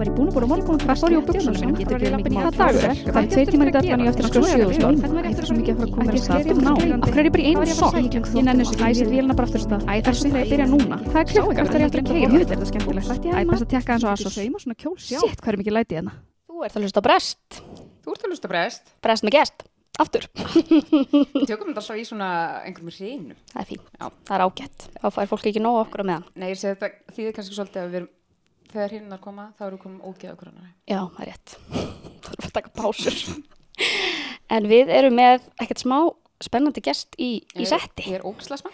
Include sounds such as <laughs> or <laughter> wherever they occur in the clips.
Var ég búin að búin að morgun Hvað fór ég á buksuna mínu? Getur ekki í er? Það er tveir tímar í dættan ég eftir að skrifa sjöðustofn Það er svo mikið að fara að koma þér að stað Ná, af hverju er ég bara í einu sokk? Ég nenni þessu Æ, sér vélina bara aftur af stað Æ, það er svo ég byrja núna Það er klukka, það er eftir að keira þetta er skemmtilegt Æ, best að tekka eins og er mikið hérna? Að að gest. Aftur. Við tökum þetta alltaf í svona einhverjum hreinu. Það er fínt. Já. Það er ágætt. Þá fær fólk ekki nóg okkur á meðan. Nei, ég segi þetta þýðir kannski svolítið að við erum, þegar hinnar koma, þá erum við komum ógeða okkur annar. Já, það er rétt. <laughs> Það er að taka pásur. <laughs> en við erum með ekkert smá spennandi gest í, í setti. Ég er ógislega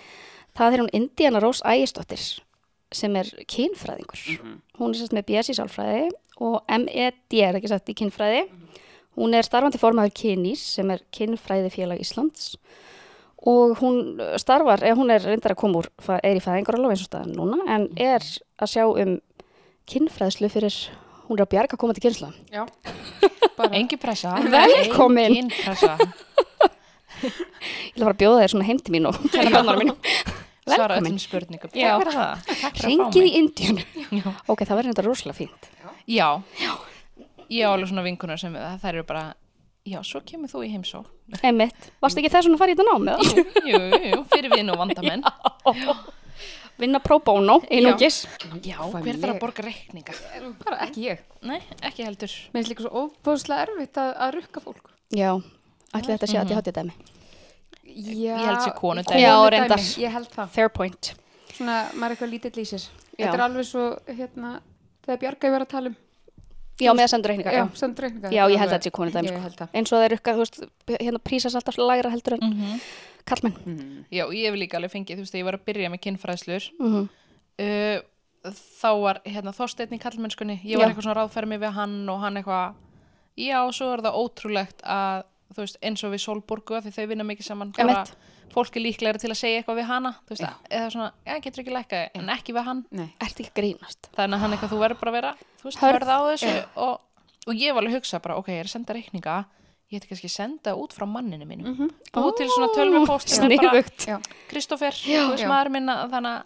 Það er hún Indiana Rós Ægisdóttir sem er kynfræðingur. Hún er sérst með BS í sálfræði og MED er ekki sett í kynfræði. Hún er starfandi formaður Kynís sem er kynfræði félag Íslands og hún starfar, eða hún er reyndar að koma úr, er í fæðingarólof eins og staðan núna, en er að sjá um kynfræðslu fyrir, hún er að bjarga að koma til kynsla. Já, <laughs> bara. Engi pressa. Velkomin. Engin pressa. <laughs> Ég fara að bjóða þér svona heim til mín og <laughs> mínum. Svara öllum spurningum. Já. Ringið í. Já. Ok, það verður þetta rosalega fínt. Já. Ég á alveg svona vinkunar sem það eru bara, já, svo kemur þú í heimsó. Einmitt. Varst ekki þess að fara í þetta nám eða? Jú, jú, jú, fyrir vinn og vandamenn. Vinna pro bono, einungis. Já, hver þarf að borga reikninga? bara ekki ég. Nei, ekki heldur. Mér finnst líka svo óbúðslega erfitt að, að rukka fólk. Já, ætli þetta sé að ég hátti dæmi. Já, Ég held sé konudæmi. Já, konudæmi, reyndar. Ég held það. Fair point. Svona, maður er eitthvað lítill í sér. Já. Þetta er alveg svo, hérna, þegar Bjarga ég var að tala um. Já, með að senda reikninga. Já, Já, sendur reikninga. já ég held að þetta sé konu dæmi. Ég Sko. held það. Eins og það er ykkar, þú veist, hérna prísast alltaf lægra heldur en Mm kallmenn. Mm. Já, ég hef líka alveg fengið, þú veist, ég var að byrja með kynfræðslur, Mm uh, þá var hérna Þorsteinn í kallmennskunni, ég var Já. eitthvað svona ráðfermi við hann og hann eitthvað, já, svo er það ótrúlegt að, þú veist, eins og við Solborgu, því þau vinna mikið saman, Einmitt. fólk er líklegri til að segja eitthvað við hana, þú veist, eða svona, já, getur ekki lækka, en ekki við hann, þannig að hann eitthvað, þú verður bara að vera, þú veist, hörð á þessu og, og ég var alveg að hugsa bara, ok, ég er að senda reikninga, ég ætti kannski að senda út frá manninu mínum, mm -hmm. til svona tölvupóst er Já. þú veist, maður minna, þannig að,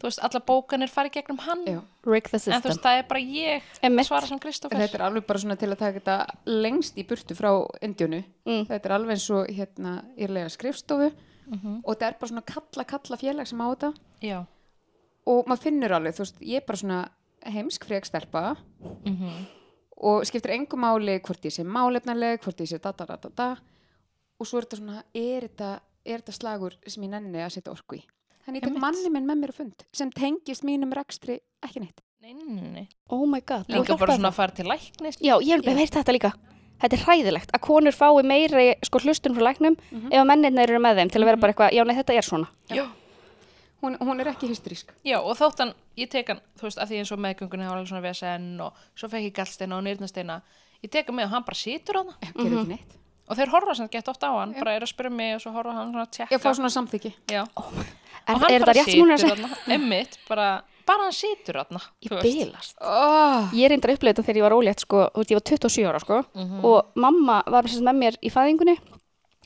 þú veist, alla bókanir fari gegnum hann, en þú veist, það er bara ég að svara sem Kristoffer. Þetta er alveg bara svona til að taka þetta lengst í burtu frá Indjónu. Mm. Þetta er alveg eins og hérna írlega skrifstofu. Og þetta er bara svona kalla, kalla félag sem á þetta. Já, og maður finnur alveg, þú veist, ég er bara svona heimsk frek stelpa og skiptir engum máli hvort ég sé málefnaleg, hvort ég sé da da da da da og svo er þetta svona, er þetta, er þetta slagur sem ég nenni að setja orku í. Þannig Einmitt. manni minn með mér á fund sem tengist mínum rekstri ekki neitt. nei, nei, nei, nei. Oh my god. Líka bara svona að fara til læknis. Já, ég hef veit þetta líka. Þetta er hræðilegt að konur fái meiri sko hlustun frá læknum ef að menninir eru með þeim til að vera bara eitthvað, já nei þetta er svona. Já. Hún, hún er ekki hysterísk. Já, og þóttan, ég tek hann, þú veist, að því eins og meðgöngunni hafa alveg svona VSN og svo fekk ég gallsteina og nýrnasteina. Ég tek hann með og hann bara situr á það. Já, gerir ekki neitt. Og þeir horfa sem gett oft á hann, bara er að spyrja mig og svo horfa hann svona að tjekka. Ég fá svona samþyggi. Já. Er, og hann er þetta bara er að situr segja? þarna, emmitt, bara, bara hann situr þarna. Ég þú veist. bilast. Oh, Ég reyndar að upplega þetta þegar ég var ólétt sko, þú veist, ég var 27 ára sko Mhm. og mamma var með mér í fæðingunni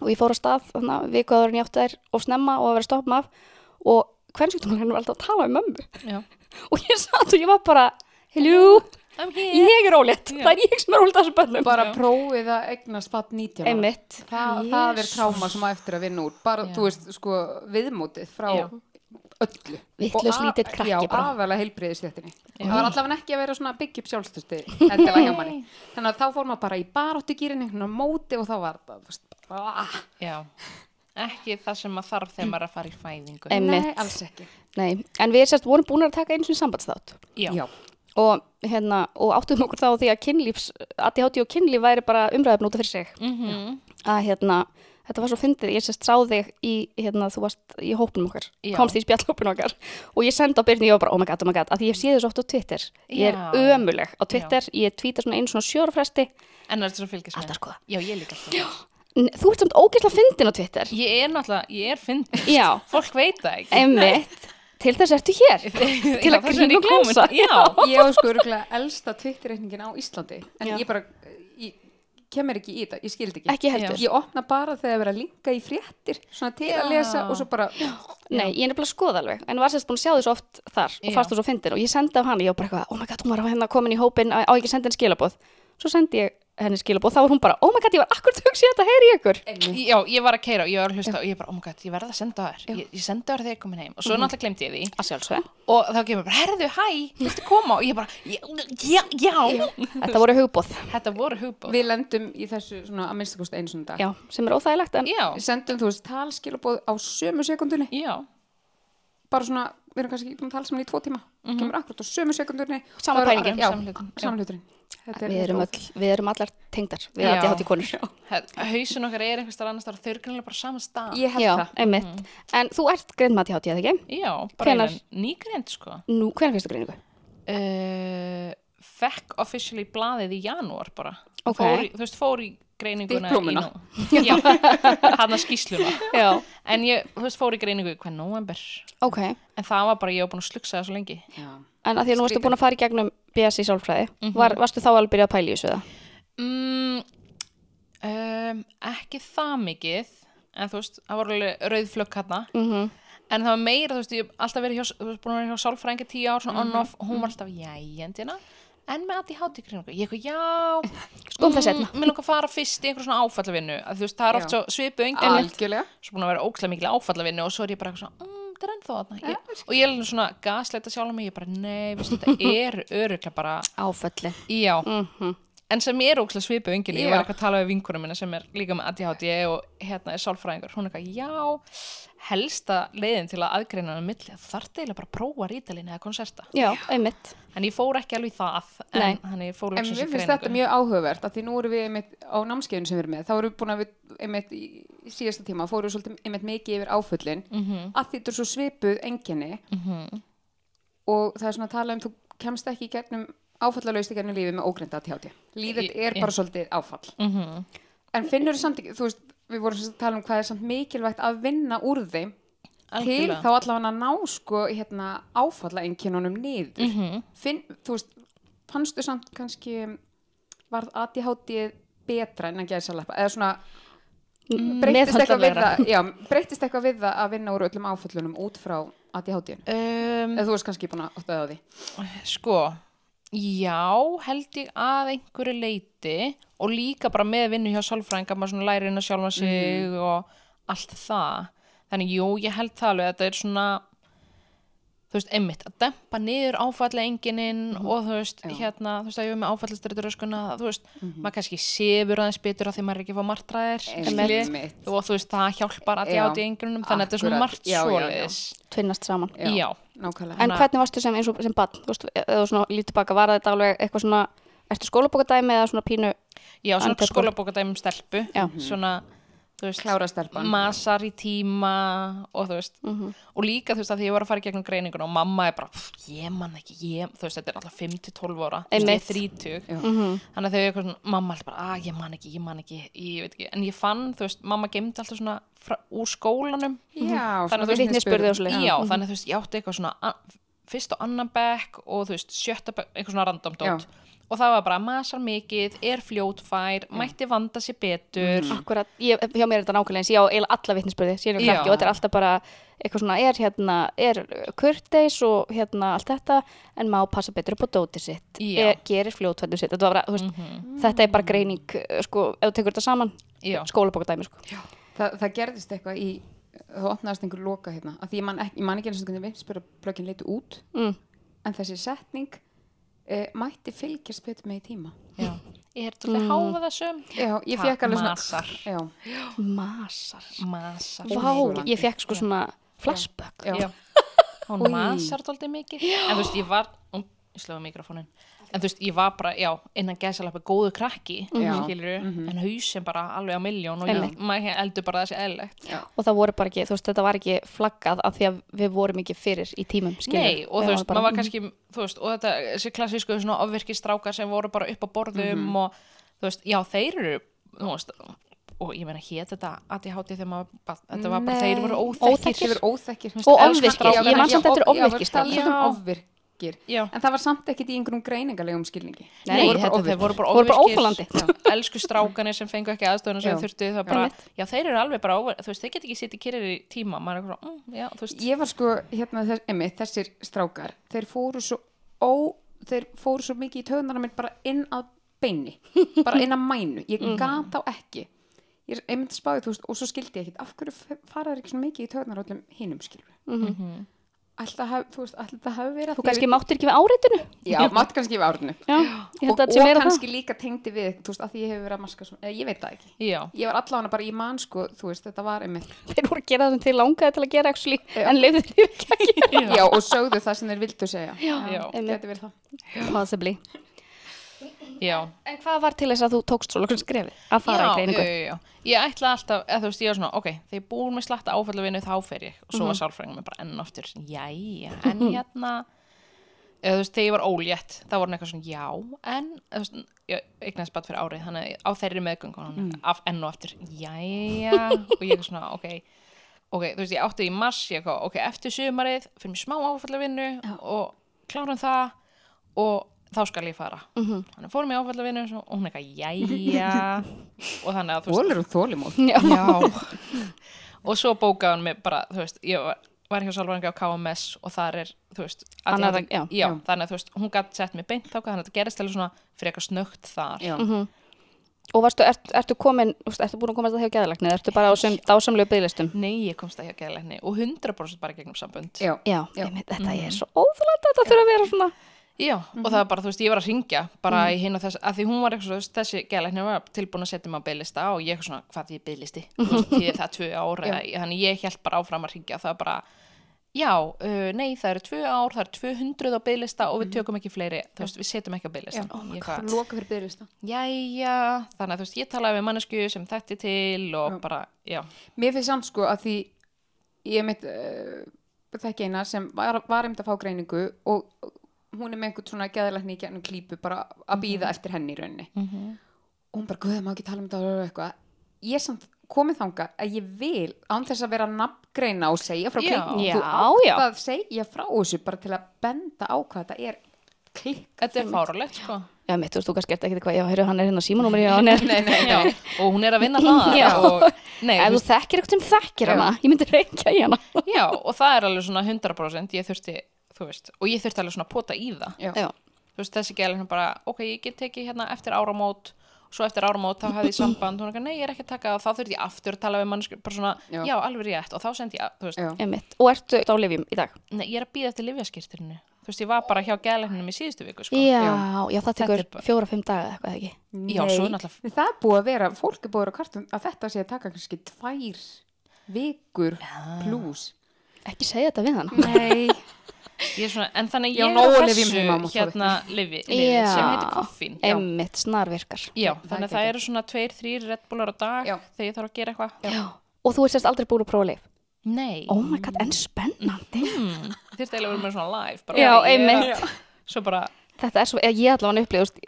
og ég fór á stað þannig að en ég átti þær og snemma og að vera að stoppa af og hvernsvíktumlega var alltaf að tala um mömmu Já. <laughs> og ég satt og ég var bara hello, ég er ólétt það er ég sem er ólétt að þessu bönnum bara prófið að eignast fatt 19 ára. einmitt Það, það er tráma sem á eftir að vinna úr. Bara, Já. þú veist, sko, viðmótið frá Já. öllu. Vitlaus Og a- lítill krakki Já, bara. aðalega heilbriðistéttinni. Það var allavega ekki að vera svona byggja upp sjálfstösti. Þannig að þá fór maður bara í baráttu gýrin einhvern veginn á móti og þá var það, þú veist, ah, Já. Ekki það sem maður þarf þegar maður er að fara í fæðingu. Einmitt. nei, alls ekki. Nei, en við sérst vorum búin að taka einu sinni sambandsþátt Já. Já. og, hérna, og áttum okkur þá því að kynlífs, ADHD og kynlíf væri bara umræðum út af fyrir sig Mm að hérna, þetta var svo fyndið, ég sérst sá þig í, hérna, þú varst í hópnum okkar, Já. komst í spjallhópin okkar og ég sendi á byrni, ég var bara, oh my god, oh my god, að því ég sé þessu oft á Twitter, ég er Já. ömuleg á Twitter, ég tvíta svona einu svona sjórafresti, En það er þetta svo fylgjast með. alltaf skoða. Já, ég líka alltaf. Þú ert samt ógeðslega fyndin á Twitter. Ég er náttúrulega, ég er fyndin. Já, Fólk veit það ekki. einmitt, til þess ertu hér, <laughs> til Já, að er og ég glensa. Já. Ég á sko örgulega elsta Twitter-reikningin á Íslandi. En Já. ég bara, ég kemur ekki í þetta, ég skildi ekki Ekki heldur. ég opna bara þegar það er að linka í fréttir svona til Já. að lesa og svo bara Nei, ég er nefnilega að skoða alveg, en var sérst búin að sjá þessu oft þar og Já. fannst þú svo fyndin og ég sendi af hana, ég var bara eitthvað, oh my god, hún var hérna komin í hópin, á á ekki að senda henni skilabóð. Svo sendi ég henni skilabóð, þá var hún bara, oh my god, ég var akkur tugg sér þetta, heyri ykkur. Já, ég var að keira og ég var að hlusta og ég bara, oh my god, ég verða að senda þér. Ég, ég sendi þér þegar ég komin heim. Og svo náttúrulega glemdi ég því. Og þá kemur bara, herðu, hæ, viltu koma? Og ég bara, já, já, já. Þetta voru hugbóð, þetta voru hugbóð við lendum í þessu svona að minnsta kosti einu svona dag. Já, sem er óþægilegt, en já, Við sendum þú veist talskilabóð á sömu sekundunni já, bara svona, við erum kannski ekki búin að tala saman í tvo tíma. Kemur akkurat á sömu sekundunni Sama Það er- er við erum, öll, við erum allar tengdar, við erum alltaf hátt í konur. hausun okkar er einhvers þar annars þar þau eru greinlega bara á sama stað. Ég held Já, það. einmitt. En þú ert greint mati hátíð, eða ekki? já, bara nýgreind sko. Nú, hvernig finnst þú greiningu? uh, fekk officially blaðið í janúar bara. Ok. fór í, þú veist, fór í greininguna nú- já, <laughs> hann að skýsluna Já. en ég, þú veist, fór í greiningu í hvern november Ok, en það var bara, ég var búin að slugsa það svo lengi. Já. en að því að nú varstu búin að fara í gegnum BS í sálfræði, var, varstu þá alveg byrjað að pæla í þessu það? mm, um, ekki það mikið en þú veist, það voru alveg rauð flögg hérna Mm en það var meira, þú veist, ég hef alltaf verið hjá, þú veist, búin að vera hjá sálfræðingi tíu ár, svona Mhm. on-off hún var alltaf, jæja, endina en með aðti hátíkringu, ég eitthvað, já. Skoðum það seinna. mér langar að fara fyrst í einhver svona áfallavinnu þú veist, það er oft svo svipu algjörlega. Svo búin að vera ókslega mikil áfallavinnu og svo er ég bara eitthvað svona, mm, þetta er ennþá þarna. Ég, og ég er svona gasleita sjálf mig. Ég bara, nei, veistu, þetta <laughs> er öruglega bara, Áfölli. já. Mm en sem er ókslega svipu engin ég var eitthvað að tala við vinkunum minna sem er líka með ADHD og hérna er sálfræðingur. Hún er eitthvað, já, helsta leiðin til að aðgreina hann milli þarf eiginlega bara að prófa rítalinn eða konserta Já, einmitt. en ég fór ekki alveg í það en Nei. hann ég fór En loksins mér í finnst greiningu. þetta mjög áhugavert að því nú erum við einmitt á námskeiðinu sem við erum með þá erum við búin að við einmitt í síðasta tíma fórum við svolítið einmitt mikið yfir áföllin Mhm. að því þetta er svo svipuð enginni og það er svona að tala um þú kemst ekki í gegnum áfallalaust í gegnum lífið með ógreinda tjáti lífið er bara svolítið áfall Mhm. en finnur þú samt ekki, þú veist við vorum sem sagt að tala um hvað er samt mikilvægt að vinna úr þeim til Algjörlega. þá allavega að ná sko hérna áfalla enginunum niður. Mhm. Finn, þú veist, fannstu samt kannski varð ADHD betra en að gæsa lappa eða svona breytist eitthvað við það? Já, breytist eitthvað við það að vinna úr öllum áföllunum út frá ADHD um, eða þú veist kannski búin að áttaði á því? Sko, já, held ég að einhverju leiti og líka bara með vinnu hjá sálfræðinga, maður svona læri inn að sjálfa sig og allt það. Þannig, jú, ég held það alveg, þetta er svona, þú veist, einmitt, að dempa niður áfalla enginin og þú veist, hérna, þú veist, að ég er með áfallastrættur öskuna, þú veist, maður kannski sefur aðeins betur að því maður er ekki að fá martraðir, og þú veist, það hjálpar að Já. þjátt í enginunum, þannig að þetta er svona margt Já, já, já. svoleiðis. Tvinnast saman. Já. Já. Nákvæmlega En hvernig varstu sem eins og sem bann? Eða svona lítið baka, var þetta alveg eitthvað svona, ertu skólabókadæmi eða svona pínu, Já, svona Andlega sko. skólabókadæmum stelpu, Já. svona, þú veist, klára stelpan. masar í tíma og þú veist, Mhm. og líka þú veist að því ég var að fara í gegnum greininguna og mamma er bara, "Pff, ég man ekki, ég, þú veist, þetta er alltaf 5-12 ára, þú veist, ég er 30, Já. Mhm. þannig að þau er eitthvað svona, mamma er bara, að ég man ekki, ég man ekki, ég veit ekki, en ég fann, þú veist, mamma gemdi alltaf svona frá, úr skólanum, já, Þannig að þú veist, já, þannig að þú veist, ég átti eitthvað svona, fyrst og annan bekk og þú veist, sjötta bekk, eitthvað svona random dót, Já. Og það var bara masar mikið, er fljótfær, mætti vanda sér betur, akkurat, ég, hjá mér er þetta nákvæmlega eins, ég á eiginlega alla vitnisbyrði, síðan Já. krakki og þetta er alltaf bara eitthvað svona, er hérna, er kurteis og hérna allt þetta, en má passa betur upp á dótið sitt, er, gerir fljótfættu sitt, þetta var bara, þú veist, þetta er bara greining, eh, sko, ef þú tekur þetta saman, Já. skólabókadæmi, sko. það, það gerðist eitthvað í það opnaðist einhver loka hérna að því ég man ekki, ég man ekki eins og hvernig vinsbjörðablökin leitu út Mm. en þessi setning e, mætti fylgjast betur með í tíma Já. Ég er þetta háfa þessum já, ég fekk alveg svona masar. já, Masar. Masar Vá, ég fekk sko svona flashback. já. Já. Hún masar dóldi mikið En þú veist, ég var ó, Ég slöfa mikrofónin En þú veist, ég var bara, já, innan gæsalappi góðu krakki, Já. skilur en hausinn bara alveg á miljón og ég, maður eldur bara þessi eðlilegt. Og það voru bara ekki, þú veist, þetta var ekki flaggað af því að við vorum ekki fyrir í tímum, skilur. Nei, og Við þú veist, maður var kannski þú veist, og þetta, þessi klassísku svona ofvirki strákar sem voru bara upp á borðum og þú veist, já, þeir eru þú veist, og ég meina hér þetta ADHD þegar maður, bara, þetta var bara Nei. þeir voru óþekkir óþekkir óþekkir Og ofvirkir, ég man samt þetta er já, um Já. Já. en það var samt ekkit í einhverjum greiningalegum skilningi Nei, Þeir voru bara ofvirkir. voru bara Voru bara. Já, Elsku strákanir sem fengu ekki aðstöðuna sem Já. þeir þurftu, það bara, já, þeir eru alveg bara óver, þú veist, þeir get ekki sitt í kyrir í tíma, maður er eitthvað, mm, já, þú veist, ég var sko hérna þess, einmitt, þessir strákar þeir fóru svo ó, þeir fóru svo mikið í töðunar minn bara inn að beini, bara inn að mænu ég gat á ekki ég einmitt spáði, þú veist, og svo skildi ég ekkit af hverju f- fara þeir ekki svona mikið í töðunar alltaf haf, þú veist, alltaf hafi verið að Þú kannski máttir ekki við áreitinu já, mátt kannski við árinu. Já, og, þetta og meira það. kannski líka tengdi við, þú veist, að því ég hefur verið að maska svona, eða ég veit það ekki. Já, ég var allavega bara í mann, sko, þú veist, þetta var einmitt Þeir voru að gera það sem til langaði til að gera actually, en lefðu þeir ekki að gera já, og sögðu það sem þeir vildu segja. Já, Já. einmitt. geti verið það. Possibly já. En hvað var til þess að þú tókst svo loksins skrefið að fara já, í greiningu? já, já, já. Ég ætla alltaf, eða þú veist, ég er svona, ok, þegar ég búin með slatta áfallavinnu þá fer ég og svo Mhm. var sálfræðingum með bara enn aftur, jæja, <laughs> en hérna, eða þú veist, þegar ég var ólétt, þá voru eitthvað svona, já, en, þú veist, ég eignaði spatt fyrir árið, þannig á þeirri meðgöngu, Mm. af enn og aftur, jæja, og ég er svona, ok, ok, þú veist, ég átti í mars, ég ok, eftir sumarið, fyrir mér smá áfallavinnu og klárum það og þá skal ég fara. Mhm. Þannig fórum ég áfallavinnu og hún eitthvað, jæja, <laughs> og þannig að, þú veist, Já. Já Og svo bókaði hann mig bara, þú veist Ég var, var hjá Sálfræðingi á KMS og þar er, þú veist er ADHD það- já. Já. þannig að þú veist, hún gætt sett mig beint þáka þannig að þetta gerist alveg svona fyrir eitthvað snögt þar Já. Mhm. Og varstu, ert, ertu komin, veist, ertu búin að komast það hjá geðalækni eða ertu bara á sem dásamlegu bygglistum? Nei, ég komst það hjá geðleikni og 100% bara í gegnum sambönd Já. Já, Já. Einmitt, þetta er svo óþúlega þetta þurfa að vera svona Já, og það er bara, þú veist, ég var að ringja bara Mhm. í hinn og þess, að því hún var eitthvað svo, þessi geðleikni var tilbúin að setja mig á bygglista og ég eitthvað svona, hvað því bygglisti þú veist, <laughs> því er það tvö ár þannig ég held bara áfram að ringja það er bara, já, uh, nei, það eru tvö ár, það eru 200 á bygglista og við tökum ekki fleiri, þú veist, við setjum ekki á bygglista Já. Það hvað, loka fyrir byrjumsta jæja þannig að þú veist, ég talaði við mannesku sem þetta til og Já. bara, já, Mér finnst samt sko að því ég mitt uh, þekki eina sem var, var einmitt að fá greiningu og hún er með einhvern svona geðalækni í gennum klípu bara að býða eftir henni í rauninni. Og hún bara, guð, má ekki tala um þetta og eitthvað. Ég er samt komið þanga að ég vil án þess að vera nafngreina og segja frá Já, þú átt að segja frá þessu bara til að benda á hvað þetta er klikk. Þetta er fáralegt, sko. Já, mitt, þú veist, þú kannski ert ekki eitthvað, já, heyrðu, hann er hérna símanúmeri og hann er nei, nei, já, og hún er að vinna það Já. og, nei, Ef þú þú þekkir eitthvað sem þekkir hana, ég myndi reykja í hana. Já, og það er alveg svona 100% ég þurfti, þú veist, og ég þurfti alveg svona að pota í það. Já. Já, Þú veist, þessi gælinn bara, ok, ég get tekið hérna eftir áramót, svo eftir áramót þá hafði ég samband, hún er ekki, nei, ég er ekki að taka það, þá þurfti ég aftur að tala við mannsku, bara svona, Já. já, alveg rétt, og þá sendi ég, þú veist, Já. einmitt Og ertu á lifjum í dag? nei, ég er að býða eftir livjaskirtirinu. Þú veist, ég var bara hjá gælinnum í síðustu viku, sko. Já, já, það Þetta tekur er bara- fjóra-fimm daga eða eitthvað ekki Já, svo er náttúrulega- það er búið að vera, fólk er búið að vera kartum að þetta sé að taka kannski tvær vikur pluss Ekki segja þetta við hana Nei, svona, en þannig ég er á þessu það hérna lifi, lifi Já. sem heitir koffín. Já, Einmitt, snarvirkar já Það er þannig að það geggjað. eru svona tveir, þrýr reddbúlar á dag Já. þegar ég þarf að gera eitthvað. Og þú ert sérst aldrei búin að prófa lif Nei. Oh my god, en spennandi mm, þurfti eiginlega að vera með svona live bara, Já, er einmitt. svo bara, Þetta er svo, ég allavega upplýðust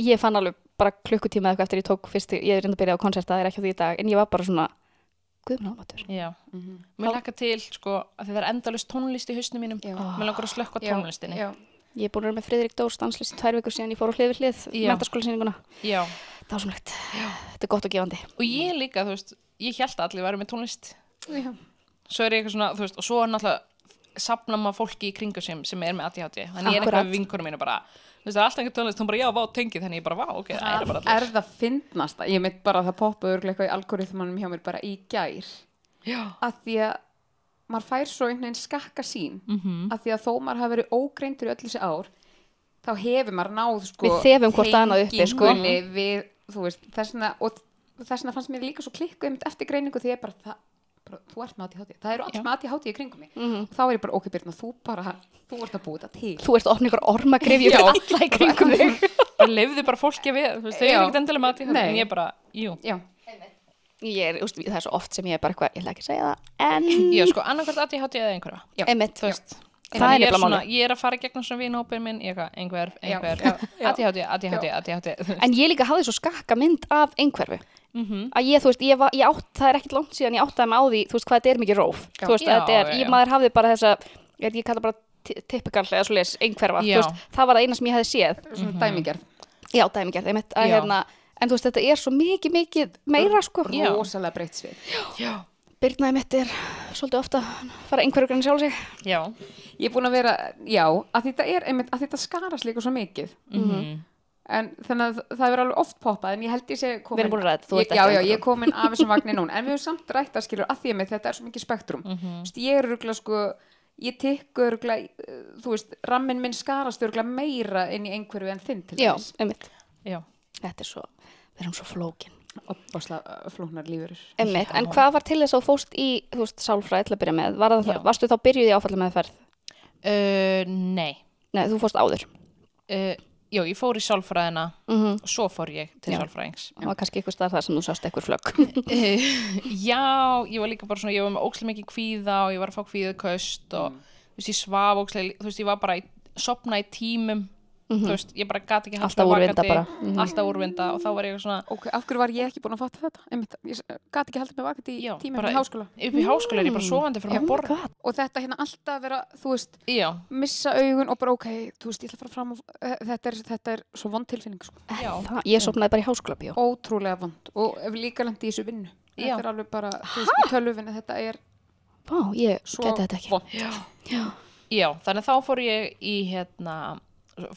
Ég fann alveg bara klukkutíma eitthvað eftir ég tók fyrst Ég er reynda að byrja á konserta, það er ekki á því í dag En ég var bara svona, já Mhm. mér lakka til, sko, að það er endalust tónlist í hausnum mínum, mér langar að slökka tónlistinni já. Ég er búin að vera með Friðrik Dór stanslist tvær vikur síðan ég fór á hlið við hlið. Já. Það var smlegt. Þetta er gott og gefandi. og ég líka, þú veist, ég held að allir væri með tónlist Já. svo er ég eitthvað svona, þú veist, og svo er náttúrulega safna maður fólki í kringu sem, sem er með ADHD þannig ég er Akkurat. eitthvað við vinkunum mínu bara þú veist, það er alltaf einhver tónlist, hún bara, já, vá, tengið þannig ég bara, vá, ok, það er bara allir er það fyndnasta. Ég mitt bara að það poppa örglega eitthvað í algoritmanum hjá mér bara í gær. Já, að því að maður fær svo einhvern veginn skakka sín Mhm. að því að þó maður hafi verið ógreindur í öll þessi ár þá hefur maður náð sko, Við þefum hvort annað uppi, sko. við, þú veist, þessna og þessna fannst mér líka svo klikku einmitt eftir greiningu því ég bara, það, bara þú ert með ADHD það eru alls með ADHD í kringum mig. Mhm. og þá er ég bara, ok Birna, þú bara þú ert að búið þetta til. Þú ert að opna ykkur ormagrifju fyrir alla í kringum þig. <laughs> og lifði bara fólki við, þú veist, þau eru ekkert endilega með ADHD en ég bara, jú. Já, Ég er, úst, það er svo oft sem ég er bara eitthvað, ég ætla ekki að segja það, en <laughs> Já, sko, annarkvært ADHD eða einhverja. Já. Þú veist, Það er ég er, nefnilega svona, ég er að fara gegnum svona vinhópin minn, ég eitthvað, einhver, einhver. ADHD þú veist. En ég líka hafði svo skakka mynd af einhverfu. Mhm. Að ég, þú veist, ég var, ég átt, það er ekkit langt síðan ég áttaði mig á því, þú veist, hvað þetta er mikið róf. Já. Þú veist, Já, þetta er, já, ég, já. maður hafði bara þessa, ég, ég kalla bara eða svo leis einhverfa, Já. þú veist, það var það eina sem ég hefði séð svona dæmigerð já, dæmigerð, einmitt, að Já. hérna en þú veist, þetta er svo mikið, mikið meira sko, rosalega breytt svið Já. Birna einmitt er svolítið ofta að fara einhverju grann sjálf sig Já. ég er búin að vera, já, að þetta er einmitt, að þetta en þannig að það er alveg oft poppað en ég held ég sé komin Við erum búin að ræða já, já, ég er komin af þessum vagnir núna en við höfum samt rætt að skilur að því að með þetta er svo mikið spektrum. Mm -hmm. ég er örgulega sko ég tikku örgulega, þú veist rammin minn skarast örgulega meira inn í einhverju en þinn til einmitt, Já. þetta er svo við erum svo flókin. Flóknar lífurur einmitt, en hvað var til þess að þú fóst í þú veist, sálfræði til að byrja með, var það, varstu þá byrjuð í áfalla meðferð? Uh, nei. Nei, já, ég fór í sálfræðina. Mm og svo fór ég til sálfræðings. það var kannski eitthvað stað það sem þú sást eitthvað flögg. <laughs> Já, ég var líka bara svona, ég var með ókslega mikið kvíða og ég var að fá kvíðaköst og þú veist, ég svaf ókslega, þú veist, ég var bara í, sopna í tímum, þú veist, ég bara gati ekki Alltaf úrvinda bara. Mhm. alltaf úrvinda og þá var ég svona, ok, af hverju var ég ekki búin að fatta þetta? Einmitt, ég gæti ekki haldið mig vakandi í bara- í háskóla. upp í háskóla er ég bara sofandi fyrir oh að borða. god, og þetta hérna alltaf vera, þú veist Já, missa augun og bara ok, þú veist, ég ætla að fara fram og eh, þetta er, þetta er svo vond tilfinning sko. ég sopnaði bara í háskóla bíó. Ótrúlega vond og líka lendi í þessu vinnu. Já. þetta er alveg bara, þú veist, í tölvuvinni þetta er Vá, ég svo geti þetta ekki. vond já, þannig að þá fór ég í hérna,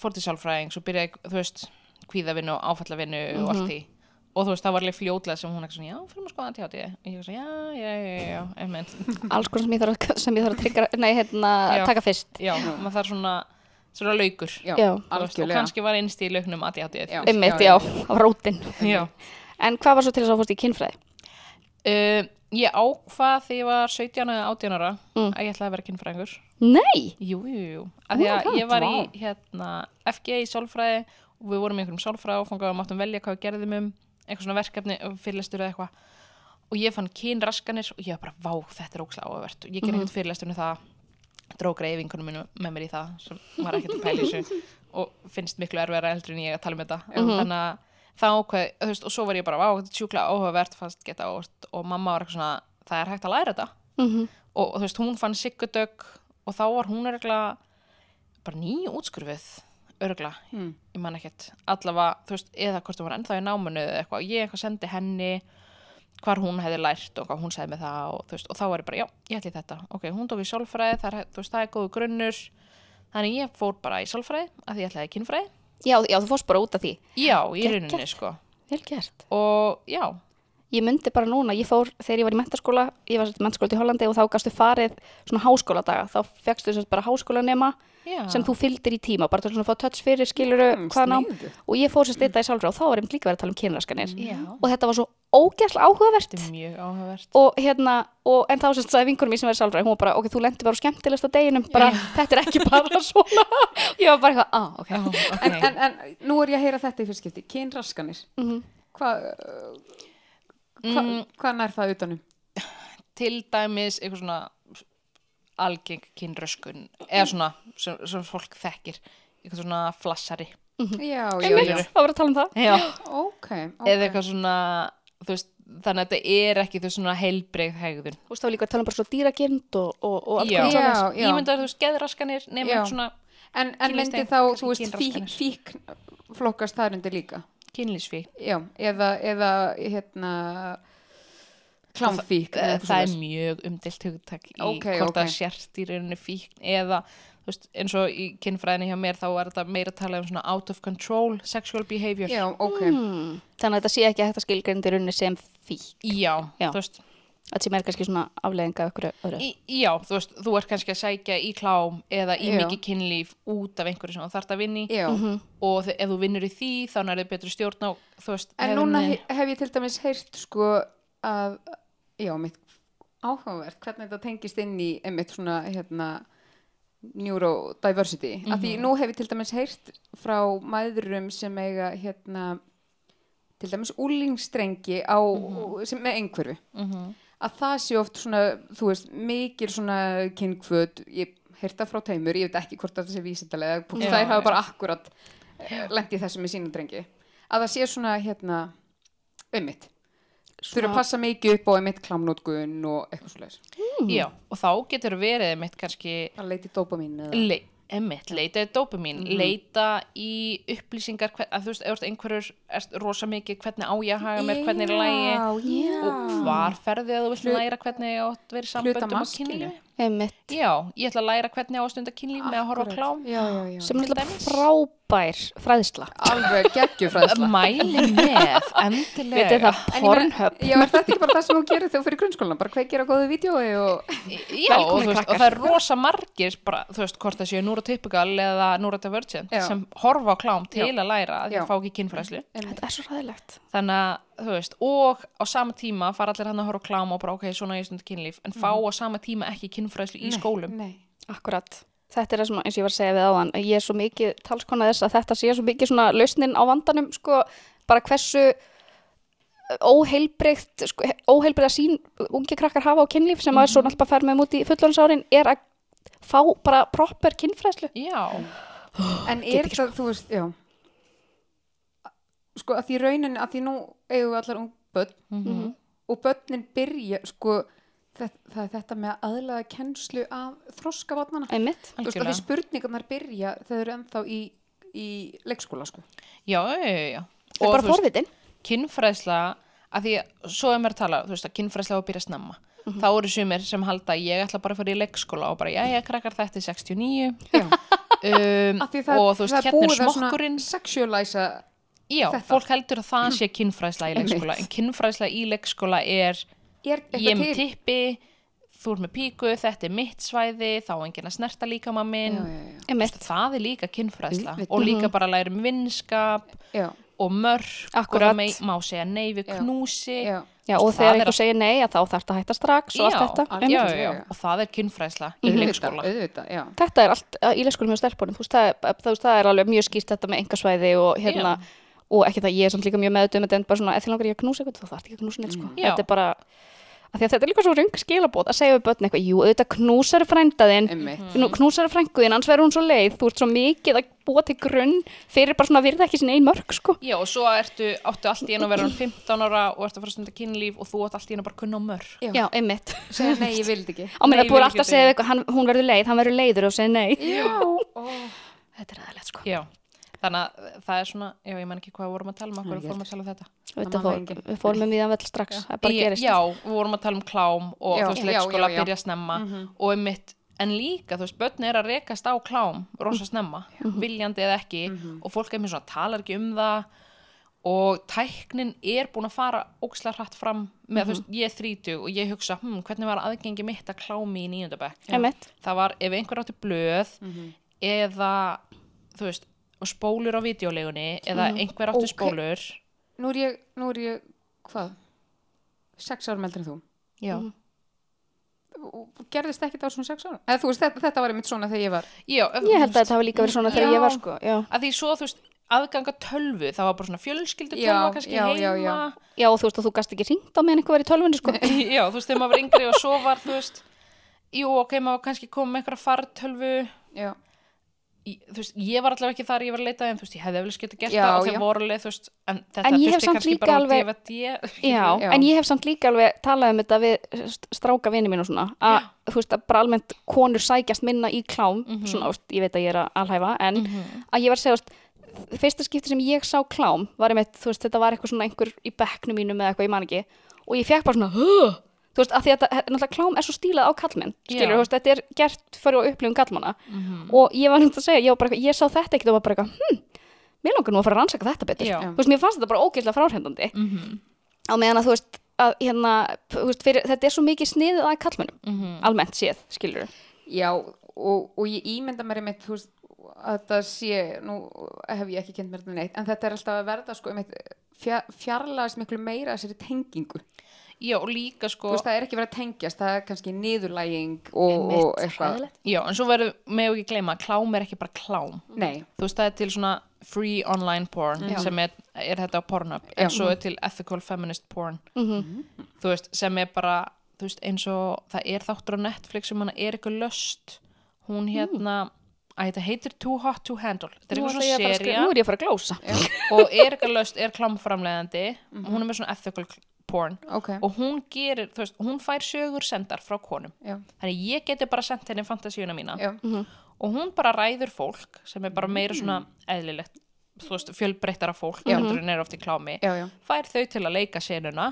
fór til sálfræðings og byrjaði, þú veist, kvíðavinnu og áfallavinnu og allt því. Og þú veist, það var alveg fljótlega sem hún ekki svona, já, fyrir maður skoðan tjátti. Og ég var svona, já, já, já, já, já, einmitt. <laughs> alls konar sem ég þarf að, sem ég þarf að tryggja, nei, hérna, Já. taka fyrst Já, maður þarf svona, svona laukur. já, Já. Veist, og kannski var einst í lauknum að ég Já. einmitt, já, á rótin Já. en hvað var svo til þess að þú fórst í kynfræði? Uh, ég ákvað þegar ég var 17 eða 18 ára Mm. að ég ætlaði að vera kynfræðingur. Nei, Jú, jú, jú. Oh God, ég var í hérna, FG í sálfræði og við vorum í einhverjum sálfræði og fangum að máttum velja hvað við gerðum um eitthvað svona verkefni, fyrirlestur eða eitthvað og ég fann kynraskanir og ég var bara, vá, þetta er ókslega áhugavert og ég ger Mhm. ekkert fyrirlestur um það dró greifingunum minn með mér í það sem var ekkert að pæla í þessu <laughs> og finnst miklu erfæra eldur en ég að tala um þetta Mhm. þannig það ákveð, þú veist, og svo var ég bara, vá, þetta er sjúklega áhugavert fannst geta áhugavert og mamma var eitthvað svona það er hægt að læra þetta. Mm og, og þú veist, hún fann siggudögg og þá var hún örgla bara ný útskurfið örgla, Hmm. ég man ekkert. Allavega, þú veist, eða hvort hún var ennþá í náminu eða eitthvað, og ég eitthvað sendi henni hvar hún hefði lært og hvað hún segði með það og þú veist, og þá var ég bara, já, ég ætli þetta. Ok, hún tók í sálfræði, það er, þú veist, það er góðu grunnur. Þannig ég fór bara í sálfræði að því ég ætlaði kynfræði já, já, þú fórst bara út af því. Já, í Geggjað. rauninni, sko. Vel gert. Og já, ég myndi bara núna, ég fór þegar ég var í mentaskóla ég var í mentaskóla í Hollandi og þá gastu farið svona háskóladaga, þá fegstu þess bara háskólanema já. sem þú fylgdir í tíma, bara til að fá touch fyrir skiluru Mm, hvað nám. sniðugt. og ég fór sér styrta í sálfræði og þá var ég líka verið að tala um kynraskanir. Já, og þetta var svo ógæslega áhugavert. Er mjög áhugavert. Og hérna, og, en þá sem sagði vinkunum mín sem verið sálfræði, hún var bara, ok, þú lendi bara á skemmtilegsta deginum, bara, <laughs> þetta er ekki bara <laughs> svona. Ég var bara eitthvað, ah, ok. Já, ok. en, en, en nú er ég að heyra þetta í fyrstskipti kynraskanir. Mhm. hvað hva, Mm. hvað nær það utanum? Til dæmis eitthvað svona algeng kynröskun eða svona sem, sem fólk þekkir eitthvað svona flassari já, já, Einmitt, já, það var að tala um það Já. ok, ok eða eitthvað svona veist, þannig að þetta er ekki þú veist svona heilbreið hegðun þú veist, var líka að tala um bara svo dýrakind og, og, og allt Já. konar Já, svoleiðis. já. ímyndar þú veist geðraskanir Já. svona en, en myndi þá, þú veist, fík, fík flokkast það undir líka kynlísfí já, eða, eða hérna klámfík eða það, er mjög umdilt hugtak í Ok, hvort ok. það sért í rauninni fíkn eða veist, eins og í kynfræðinni hjá mér þá er þetta meira að tala um svona out of control sexual behavior já, ok hmm. þannig að þetta sé ekki að þetta skilgreindi runni sem fík já, Já. þú veist þetta sem er kannski svona afleðing af ykkur öðru Í, já, þú veist, þú ert kannski að sækja í klám eða í Já. mikið kynlíf út af einhverju sem þú þarft að vinni já. og þe- ef þú vinnur í því þá nærðu betri stjórn á, þú veist, en núna hef ég til dæmis heyrt sko að já, mitt áhugavert hvernig þetta tengist inn í einmitt svona hérna neurodiversity. Mm -hmm. af því nú hef ég til dæmis heyrt frá mæðurum sem eiga hérna til dæmis úlingstrengi á, sem með einhverfu. Mhm. að það sé oft svona, þú veist, mikil svona kynkvöt, ég heyrta frá teimur, ég veit ekki hvort það sé vísindalega, Já, það hafa bara akkurat lendi þessu með sínum drengi, að það sé svona, hérna, ummitt, þurfa að passa mikið upp á einmitt klámnótkun og eitthvað svo já, og þá getur verið mitt kannski að leita í dópamin eða le, emitt, leita í dopamin leita í upplýsingar hver, að þú veist, ert einhverjur erst rosa mikið hvernig á ég að haga mér, hvernig er lægi já, og hvar ferði að þú vilt læra hvernig ég átt verið samböndum og maskinu. kynlífi? Einmitt. Já, ég ætla að læra hvernig á að stunda kynlífi með að horfa á klám já, já, já. sem er alltaf dæmis. Frábær fræðsla. Alveg geggjufræðsla mæli með, endilega. Það En ég meina- Pornhub. Já, er þetta ekki bara það sem þú gerir þegar þú fyrir grunnskólan bara kveikir á góðu vídjói og Já, og, þú veist, og það er rosa margir bara, þú veist, hvort það séu neurotypical eða neurodivergent Já. sem horfa á klám til Já. að læra að Já. það fá ekki kynfræðslu. Þetta er svo ræðilegt þannig að, þú veist, og á sama tíma fara allir hann að horfa á klám og bara, ok, svona ég stund kynlíf, en fá á sama tíma ekki kynfræðslu í skólum. Nei, akkurat þetta er það sem eins og ég var að segja við áðan að ég er svo mikið talskona þess að þetta sé svo mikið svona lausnin á vandanum sko bara hversu óheilbreykt sko, óheilbreyða sín ungi krakkar hafa á kynlíf sem að svo náttúrulega fær með út í fullorðinsárin er að fá bara proper kynfræðslu. Já, en Get er það, þú veist, já. Sko að því raunin að því nú eigum við allar ung börn Mhm. og börnin byrja sko þetta, það er þetta með að aðlaða kennslu af þroskavatnana einmitt. Þú veist því spurningarnar byrja þegar þau eru ennþá í, í leikskóla sko. Já, já, já, já. það er bara forvitin. kynfræðsla að því að svo er mér að tala, þú veist að kynfræðsla á að byrja snemma. Mhm. þá eru sumir sem halda ég ætla bara að fara í leikskóla og bara, já, ég krakkar þetta er 69 já. <laughs> um, Af því það, og þú veist, það er hérna er búið að smokkurinn. sexualæsa já, fólk heldur að það sé kynfræðsla í leikskóla en Einmitt. kynfræðsla í leikskóla er er ég er með tippi þú ert með píku, þetta er mitt svæði þá er enginn að snerta líkama minn já, já, já. það er líka kynfræðsla Auðvitað. og líka bara læra um vinskap Já, og mörg Akkurat. og það mei- má segja nei við knúsi já, Já, og Það þegar er einhver segir nei, að þá þarf það að hætta strax og allt þetta. algjörlega. já, Einmitt. já, já, og það er kynfræðsla í leikskóla Þetta er allt í leikskólum hjá stelpunum, þú veist, það, er- er alveg mjög skýrt þetta með engasvæði og hérna, og ekki það ég er samt líka mjög meðut um þetta en bara svona, eða langar ég að knúsa eitthvað, þá þarf ekki að knúsa neitt, sko. Þetta er bara, að því að þetta er líka svo rung skilabót að segja við börn eitthvað, jú, auðvitað knúsar frændaðinn, mm. knúsar frænguðinn, annars verður hún svo leið, þú ert svo mikið að búa til grunn fyrir bara svona að virða ekki sinni ein mörg, sko. já, og svo ertu, áttu allt í einu að vera um 15 ára og ertu að fara að stunda kynlíf og þú átt allt í einu bara að kunna á mörg Já. Já, einmitt. segja nei, ég vildi ekki Á meina búið vil alltaf að segja eitthvað, hann, hún verður leið, hann verður leiður og segja nei. Já, Þetta er aðeinslegt, sko. já, þannig að það er svona já, ég man ekki hvað við vorum að tala um, okkur ég fórum að tala um þetta enginn. við fórum vell strax, það bara Ég- gerist. já, við vorum að tala um klám og Já, þú veist, leikskóla já, já. byrja snemma og einmitt, en líka, þú veist, börn er að rekast á klám rosa snemma, viljandi eða ekki og fólk er mér svona, talar ekki um það og tæknin er búin að fara ókslega hratt fram með, þú veist, ég er þrítug og ég hugsa, hm, hvernig var aðgengi mitt að klámi í nýjöndabæk Einmitt. það var ef einhver átti blöð Mhm. eða þú veist og spólur á videolegunni eða einhver átti Ok. spólur nú er ég, nú er ég, hvað? Sex árum eldri en þú já, Og gerðist ekki það á svona sex árum? Eða þú veist, þetta, þetta var einmitt svona þegar ég var já ef- Ég held að þetta hafi líka verið svona þegar Já. ég var sko, já. að því svo þú veist aðganga tölvu, það var bara svona fjölskyldu Já, tölva kannski já, já, heima já. Já, og þú veist að þú gast ekki ringt á meðan var í tölvunni sko. <laughs> já, þú veist, þegar maður var yngri og svo var þú veist, jú, ok, maður var kannski komið með einhverja fartölvu Já, veist, ég var allavega ekki þar ég var að leita en þú veist, ég hefði eflis getið gert Já, það og já. þeir voru þú veist, en þetta En ég hef þurfti samt kannski líka bara alveg- alveg DVD <laughs> Já, Já. en ég hef samt líka alveg talað um þetta við st- stráka vini mín og svona að, þú veist, að bara almennt konur sækjast minna í klám, svona, þú veist, ég veit að ég er að alhæfa, en að ég var að segja, fyrsta skipti sem ég sá klám var einmitt, þú veist, þetta var eitthvað svona einhver í bekknum mínum eða eitthvað, ég man ekki og ég fekk bara svona, huh! <gasps> þú veist, að því að náttúrulega klám er svo stílað á kallmenn, skilur, veist, þetta er gert fyrir að upplifum kallmanna og ég var náttúrulega að segja, ég, var bara, ég sá þetta ekkert og var bara eitthvað, hm, mér langar nú að fara að rannsaka þetta betur, Já. þú veist, mér fannst þetta bara ógeðslega fráhrindandi Mhm. á meðan að þú veist, að, hérna, þú veist fyrir, þetta er svo mikið sniðið að kallmennum Mhm. almennt séð, skilur já og, og ég ímynda mér einmitt, þú veist, að þetta sé, nú hef ég ekki kent mér þetta neitt, en þetta er alltaf að verða sko einmitt fjar, fjarlægast miklu meira þessari tengingu. Já, og líka sko Þú veist, það er ekki verið að tengjast, það er kannski niðurlæging og, og eitthvað. já, en svo verður með ekki gleyma að klám er ekki bara klám. Nei, þú veist, það er til svona free online porn sem er, er þetta á Pornhub Já. en svo er til ethical feminist porn. Mhm. þú veist, sem er bara þú veist, eins og það er þáttur á Netflix sem hana er eitthvað löst hún hérna, að þetta heitir Too Hot to Handle. Þetta er eitthvað ætla ég að fara svona að seria nú er ég að fara að glósa og er eitthvað löst, er klámframlegandi hún er með svona ethical porn. Ok. og hún gerir, þú veist, hún fær sögur sendar frá konum. Já. þannig ég geti bara sendt henni fantasíuna mína. Já. og hún bara ræður fólk sem er bara meira svona eðlilegt þú veist, fjölbreyttara fólk heldur en er oft í klámi Já, já. fær þau til að leika senuna.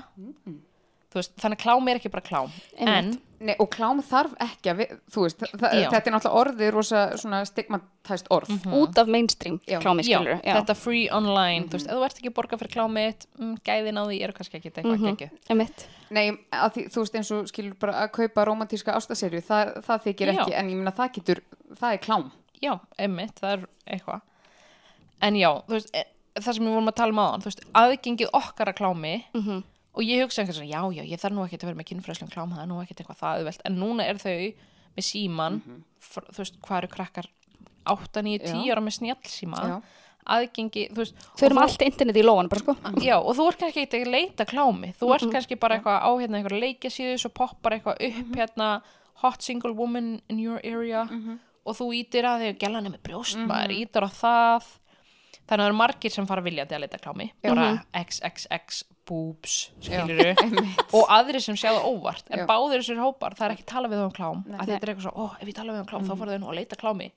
Þú veist, þannig að klám er ekki bara klám. En Nei, og klám þarf ekki að, við, þú veist, það, Já. þetta er náttúrulega orðið rosa svona stigmatæst orð. út af mainstream Já. klámi já, skilur þetta free online þú veist, ef þú ert ekki að borga fyrir klámið mm, gæðin á því eru kannski ekki eitthvað mm -hmm. Einmitt. Nei, að því, þú veist eins og skilur bara að kaupa romantíska ástaserju, það, það þykir Já. ekki, en ég meina það getur, það er klám. já, einmitt, það er eitthvað en já, þú veist e- það sem við vorum að tala um áðan, þú veist, aðgengið okkar að klámi Mhm. Og ég hugsa einhvern svona, já, já, ég þarf nú ekki að vera með kynfræslum klám, það er nú ekkert eitthvað það auðvelt. En núna er þau með síman fr, þú veist, hvað eru krakkar 8, 9, 10 Já. ára með snjallsíma? Já. aðgengi, þú veist þau eru með allt internet í lóan bara sko. Já, og þú ert kannski ekki að leita klámi. Þú ert kannski bara eitthvað á hérna einhverja leikjasíðu svo poppar eitthvað upp hérna hot single woman in your area og þú ítir að þig gælan er með brjóst, maður ítir á það þannig að það eru margir sem fara viljandi að leita klámi. Bara XXX boobs skiluru <laughs> og aðrir sem sjá það óvart. En Já. báðir þessir hópar, það er ekki tala við um klám. Að þetta er eitthvað svo, ó, ef ég tala við um klám þá fara þau nú að leita klámi.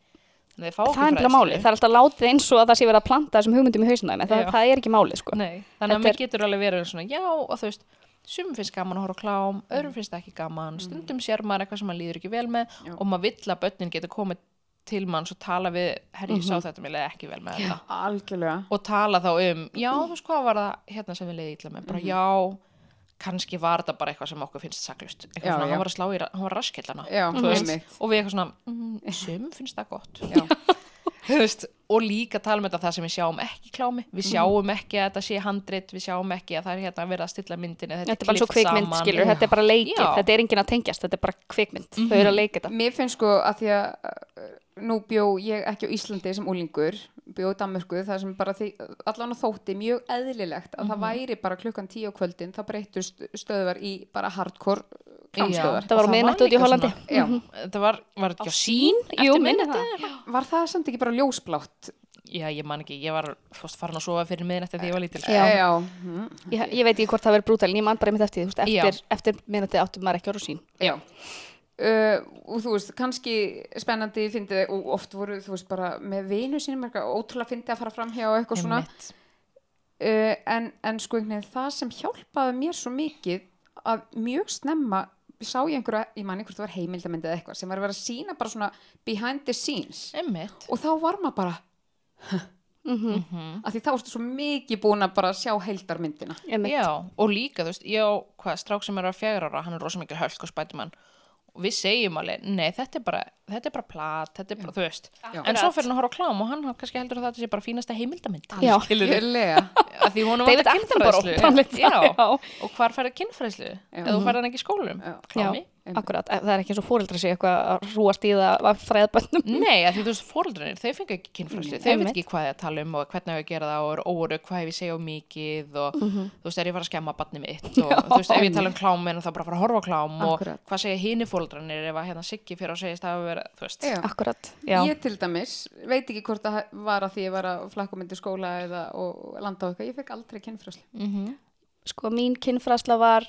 Það er ekki máli, það er alltaf látið eins og að það sé verið að planta þessum hugmyndum í hausina en það, Já. það er ekki málið sko. Nei, þannig að mér getur alveg verið svona, já, og þú veist, sumum finnst gaman að horfa klám, öðrum finnst það ekki gaman, stundum sér maður eitthvað sem maður líður ekki vel með og maður vill að börnin getur komið til manns og tala við, herri, ég sá þetta, mér leiði ekki vel með þetta. Algjörlega. Og tala þá um, já, þú veist hvað var það hérna sem við leiði illa með, bara já, kannski var þetta bara eitthvað sem okkur finnst saklust. Eitthvað Já, svona, já. hann var að slá í, hann var raskillana. Já, og við eitthvað svona, mm, sumum finnst það gott Já. Veist, og líka tala um þetta það sem við sjáum ekki klámi. Við sjáum ekki að þetta sé handrit við sjáum ekki að það er hérna að vera að stilla myndinni þetta, þetta er bara svo kvikmynd saman. skilur, þetta er bara leikið, þetta er enginn að tengjast þetta er bara kvikmynd, þau eru að leika þetta. Mér finnst sko að því að uh, nú bjó ég ekki á Íslandi sem úlingur, bjó í Danmörku, það sem bara því, allan á þótti mjög eðlilegt að það væri bara klukkan tíu á kvöldin, það breytust stöðvar í bara hardcore klámstöðvar. Það var miðnætti út í Hollandi. svona- Já. þetta var, var þetta ekki á sín Jú, minnati Var það samt ekki bara ljósblátt? já, ég man ekki, ég var fórst farin að sofa fyrir minnati þegar ég var lítil Já. Já. Mm. ég, ég veit ekki hvort það verður brútal, en ég man bara einmitt eftir því, eftir, eftir minnati áttum maður ekki á rúsín Já. Uh, og þú veist, kannski spennandi fyndið og oft voru, þú veist, bara með vinu sínum eitthvað ótrúlega fyndið að fara fram hjá og eitthvað svona uh, en, en sko einhvern veginn það sem hjálpaði mér svo mikið að mjög snemma sá ég einhverja, ég man einhvert það var heimildamindið eða eitthvað sem var að vera að sína bara svona behind the scenes Einmitt. og þá var maður bara Mhm. að því þá ertu svo mikið búin að bara sjá heildarmyndina Einmitt. Já, og líka, þú veist, ég á hvað, strák sem er að fjögur ára, hann er rosa mikið hölk og spætumann og við segjum alveg, nei, þetta er bara þetta er bara plat, þetta er bara, þú veist. Já. en svo fyrir hann að horfa á klám og hann kannski heldur að þetta sé bara fínasta hún David Attenborough. og hvar færði kynfræðslu? Eða þú færði hann ekki í skólum Já. klámi Akkurat, það er ekki eins og fóreldra sig eitthvað að rúast í það að fræða bönnum <laughs> Nei, að því þú veist, fóreldranir, þau fengi ekki kynfræðslu, þau veit ekki hvað þið að tala um og hvernig að gera það og eru óru, hvað ég segja um mikið og þú veist, er ég að fara að skemma barni mitt <laughs> og þú veist, ef ég tala um klámin þá bara fara að horfa á klám Akkurat. og hvað segja hini fóreldranir ef að hérna Siggi fyrir að segja það að vera, þú veist, Já. Akkurat, já, Ég til dæmis, veit ekki hvort það var að því ég var að flakka myndi skóla eða og landa á eitthvað, ég fekk aldrei kynfræslu sko mín kynfræsla var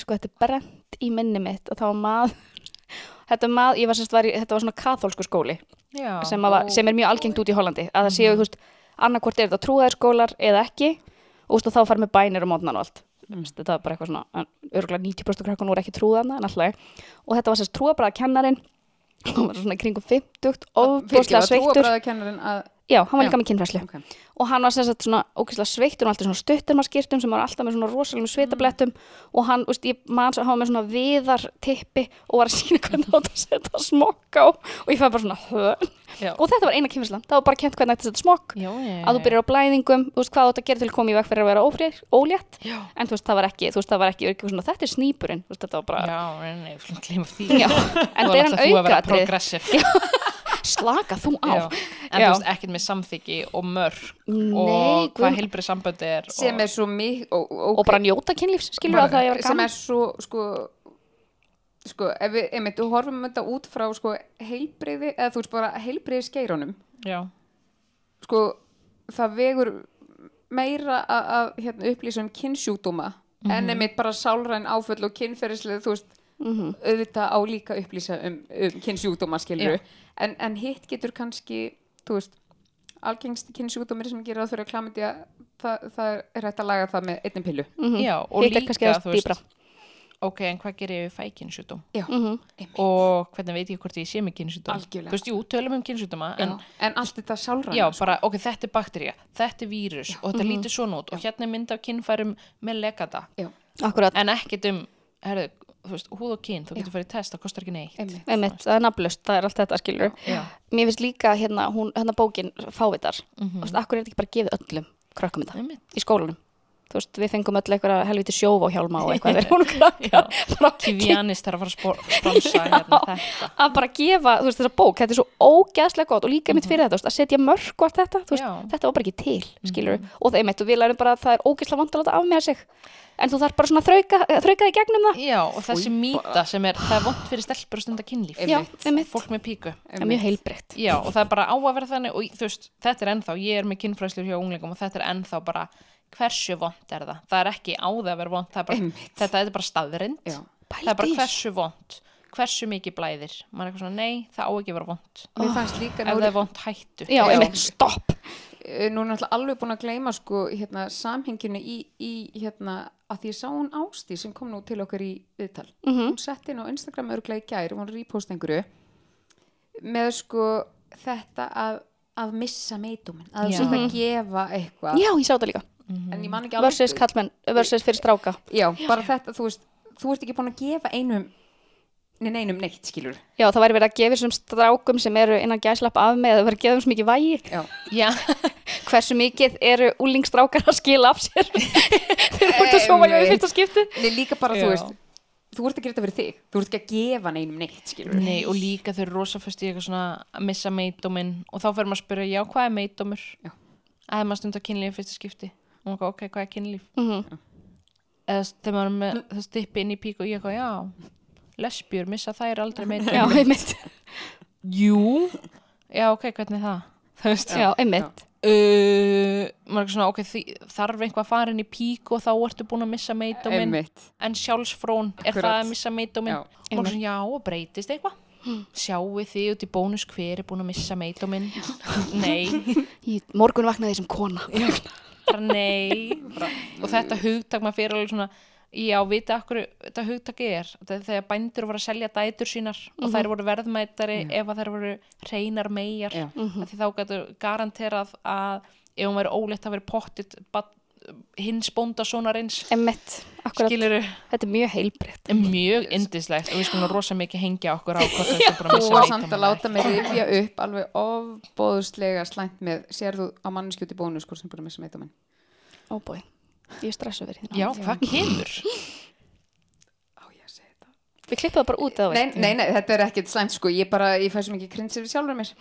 sko þetta er brent í minni mitt það var maður <laughs> þetta, ég var, sérst, var þetta var svona kathólsku skóli já, sem, var, sem er mjög algengt út í Hollandi. Að það séu, þú veist, annarkvort er þetta trúðaðir skólar eða ekki og veist, og þá farið með bænir og mótnan og allt mm. þetta var bara eitthvað svona, örgulega 90% krakkan voru ekki trúðana en alltaf og þetta var sérst trúðabræða kennarin hann var svona kringum 50 ofbúslega sveittur. Trúabræðakennarin að já, hann var líka með kynfræslu Ok. og hann var sagt svona ógeðslega sveittur og alltaf svona stutturmaskýrtum sem var alltaf með svona rosalegum svitablettum. Og hann, úst, ég man svo, hann var með svona viðartippi og var að sína <laughs> hvernig átt að setja smokk á. Og ég fæði bara svona hö Já. og þetta var eina kynfræslan, það var bara kent hvernig átt að setja smokk. Já, já, að þú byrjar á blæðingum, þú veist hvað átt að gera til að koma í veg fyrir að vera ófrið, ólétt. Já. en þú veist það var ekki, þú veist það var ekki, ekki svona, þetta er snýpurinn, þetta var bara <laughs> við það er slaka þú á. Já. en þú veist, ekkert með samþyggi og mörg Nei, og hvað heilbrið samböndi er sem og, er svo mikið og, og bara njóta kynlífs, skilur að það var sem er svo sko sko, ef við, einmitt, þú horfum þetta út frá sko heilbriði eða þú veist bara heilbriði skeirunum já, sko, það vegur meira að, hérna, upplýsa um kynnsjúkdóma en einmitt bara sálræn áföll og kynferðislega, þú veist Mhm. auðvitað á líka að upplýsa um, um kynnsjúkdóma skilur Já. en, en hitt getur kannski þú veist, algengsti kynnsjúkdómir sem gerir það fyrir að klamydja það, það er hægt að laga það með einnig pillu Já, og Hitt líka, þú veist, ok, en hvað gerir ég við fæ kynnsjúdóm? Já, Mhm. einmitt Og hvernig veit ég hvort ég sé með? Algjörlega. Þú veist, jú, tölum um kynnsjúdóma, en Já, en allt þetta sálræna Já, sko. bara, ok, þetta er bakterja, þetta er vírus og þetta lítur svona út og hérna er mynd af kynfærum með legata, Já, en ekkert um, herðu, þú veist, húð og kyn, þú getur farið í test, það kostar ekki neitt. einmitt einmitt, það er nafnlaust, það er allt þetta skilur. Já. Mér finnst líka hérna, hún, hérna bókin Fávitar, mm Mhm. -hmm. veist, akkur er þetta ekki bara gefið öllum krökkum þetta Einmitt. í skólanum. Þú veist, við fengum öll eitthvað helviti sjóf og hjálma og eitthvað þegar <laughs> hún krakkar. Kivianis þarf að fara að <laughs> sponsa hérna þetta. að bara gefa, þú veist, þessa bók, þetta er svo ógeðslega gott og líka mitt fyrir þetta, þú veist, að setja mörg og allt þetta, þú veist, þetta var bara ekki til, skilur og það er mitt og við lærum bara að það er ógeðslega vant að láta af með sig, en þú þarf bara svona að þrauka, þrauka í gegnum það. Já, og þessi mýta sem er, það er vond fyrir stelpur að stunda kynlíf. Já, einmitt, Fólk með píku. það er mjög heilbreytt. Já, og það er bara á að vera þannig og veist, þetta er ennþá, ég er með kynfræðslur hjá unglingum og þetta er ennþá bara hversu vond er það. Það er ekki á það að vera vond, það er bara, Einmitt. þetta er bara staðrind. Já. Það er bara hversu vond, hversu mikið blæðir. Man er eitthvað svona, nei, það á ekki að vera vond. Líka Ef það er vond hættu. Já, Já. einmitt, stopp. eh, nú er náttúrulega alveg búin að gleyma sko hérna samhenginu í, í hérna að því ég sá hún Ástí sem kom nú til okkar í viðtal Mhm. hún sett inn á Instagram örglega í gær hún repost einhverju með sko þetta að, að missa meituminn að þú Já. sért að gefa eitthvað Já, ég sá þetta líka. en ég man ekki alveg Versus kallmenn, versus fyrir stráka. já, bara þetta, þú veist þú ert ekki búin að gefa einum nein einum neitt, skilur Já, það væri verið að gefa þessum strákum sem eru innan gæslapp af með, það væri að gefa svo mikið vægi. já, Já, <laughs> Hversu mikið eru úlingstrákar að skila af sér? Þeir eru búin að hjá í fyrsta skipti. Nei, líka bara, Já. þú veist þú ert að gera þetta fyrir þig, þú ert ekki að gefa neinum neitt, skilur nei, og líka þau eru rosa fyrst í eitthvað svona að missa meidóminn og þá fyrir maður að spyrja, já, hvað er meidómur? Já. Að maður stundar kynlíf í fyrsta skipti. Og maður, ok, hvað er kynlíf? Mhm. Eða þegar maður er með það stippi inn í pík og ég eitthvað, já, lesbjur, missa þær aldrei <laughs> Já, meidóminn. einmitt. Jú. Já, ok, hvernig er það? <laughs> Það veist, Já, einmitt. Uh, er svona, ok, því, þarf einhvað að fara inn í pík og þá ertu búin að missa meidóminn einmitt. En sjálfsfrón, er Akkurat. það að missa meidóminn Já. og maður er svona, já, og breytist eitthvað? Sjáu þið út í bónus hver er búin að missa meidóminn <laughs> nei, Í morgun vaknaði ég sem kona. bara nei. Bara, og þetta hugtak maður fyrir alveg svona já, vita akkur þetta hugtak er. Þegar bændur voru að selja dætur sínar og þær voru verðmætari ef að þær voru hreinar megar mm því þá gætu garanterað að ef hún væri óleitt að vera pottit hins bóndasónarins skiluru Þetta er mjög heilbreytt. mjög indislegt og við skulum rosa mikið hengja okkur á hvort þetta bara Þú missa var samt að láta mig rifja upp alveg ofbóðslega slæmt með sérðu á manneskjóti bónus hvort sem búin að missa meitumenn Ó bói, ég er stressu verið hérna. Já, hvað kemur? Á ég að segja þetta Við klippum það bara út eða nei, veist. nei, nei, þetta er ekkit slæmt sko. Ég bara, ég fæ svo mikið krinsir við sjálfur mér.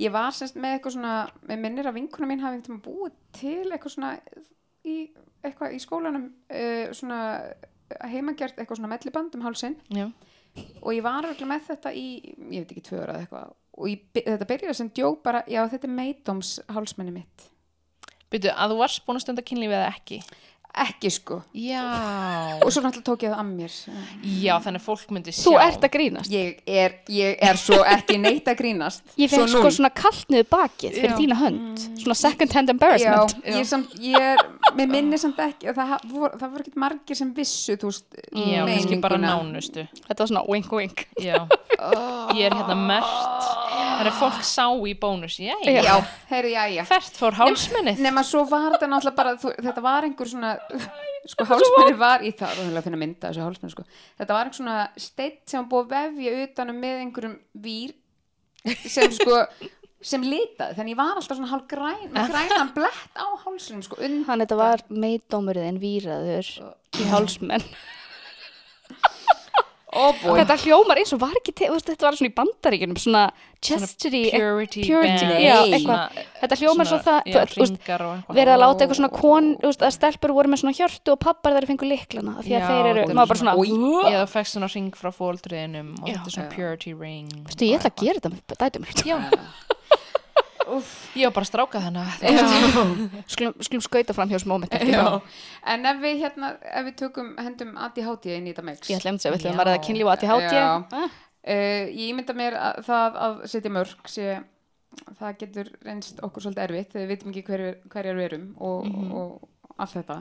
Ég var semst með eitthvað svona með minnir að vinkuna mín hafi tímann búið til eitthvað svona í, eitthvað í skólanum uh, svona heimagert eitthvað svona melliband um hálsinn. Já, og ég var örugglega með þetta í, ég veit ekki, tvö ára eða eitthvað. Og ég, þetta byrjaði sem djók bara, já þetta er meitdóms hálsmenni mitt byrju, að þú varst búin að stunda kynlífið eða ekki? Ekki sko, Já, og svo náttúrulega tók ég það að mér já, þannig að fólk myndi sjá Þú ert að grínast. ég er, ég er svo ekki neitt að grínast Ég Svo fekk sko svona kalt niður bakið fyrir Já. þína hönd. Svona second hand já, embarrassment. ég, er samt, ég er, mér minni samt ekki og það, það voru ekki margir sem vissu þú veist, Já, meininguna. nánustu Þetta var svona wink wink. Já, ég er hérna mert Þannig að fólk sá í bónus Já, já, já, heyrðu, já, já hvert fór hálsmennið? nema svo var þetta náttúrulega bara þú, þetta var einhver svona sko hálsmenni var í það og að finna mynda þessu hálsmenni sko. Þetta var einhver svona steitt sem búið að vefja utanum með einhverjum vír sem sko <laughs> sem litaði, þannig ég var alltaf svona hálf græn grænan blett á hálsunum sko Þannig þetta var meitdómurinn víraður í hálsmenn. Oh. Þetta hljómar eins og var ekki, þetta var svona í bandaríkjunum, svona chastity, Purity, purity já, svona-. Þetta hljómar svo það, já, þú veist, hringar og eitthvað verið að láta eitthvað svona kon, veist, að stelpur voru með svona hjörtu og pappar þeir fengu liklana, því að Já, þeir eru, er maður bara svona, Oj. Eða fækst svona ring frá fóldriðinum og þetta er svona purity ring veistu, ég ætla að gera þetta með dætum. Já, <laughs> ég var bara strákað þannig <laughs> skulum, skulum skauta fram hjá smá moment Já. En ef við hérna, ef við tökum hendum ADHD inn í þetta mix. Ég ætla um þess að við ætlum að ræða kynlíf og ADHD. Ah, Uh, ég ímynda mér að það að setja mörg sé, það getur reynst okkur svolítið erfitt þegar við vitum ekki hver, hverjar við erum og, Mhm. og allt þetta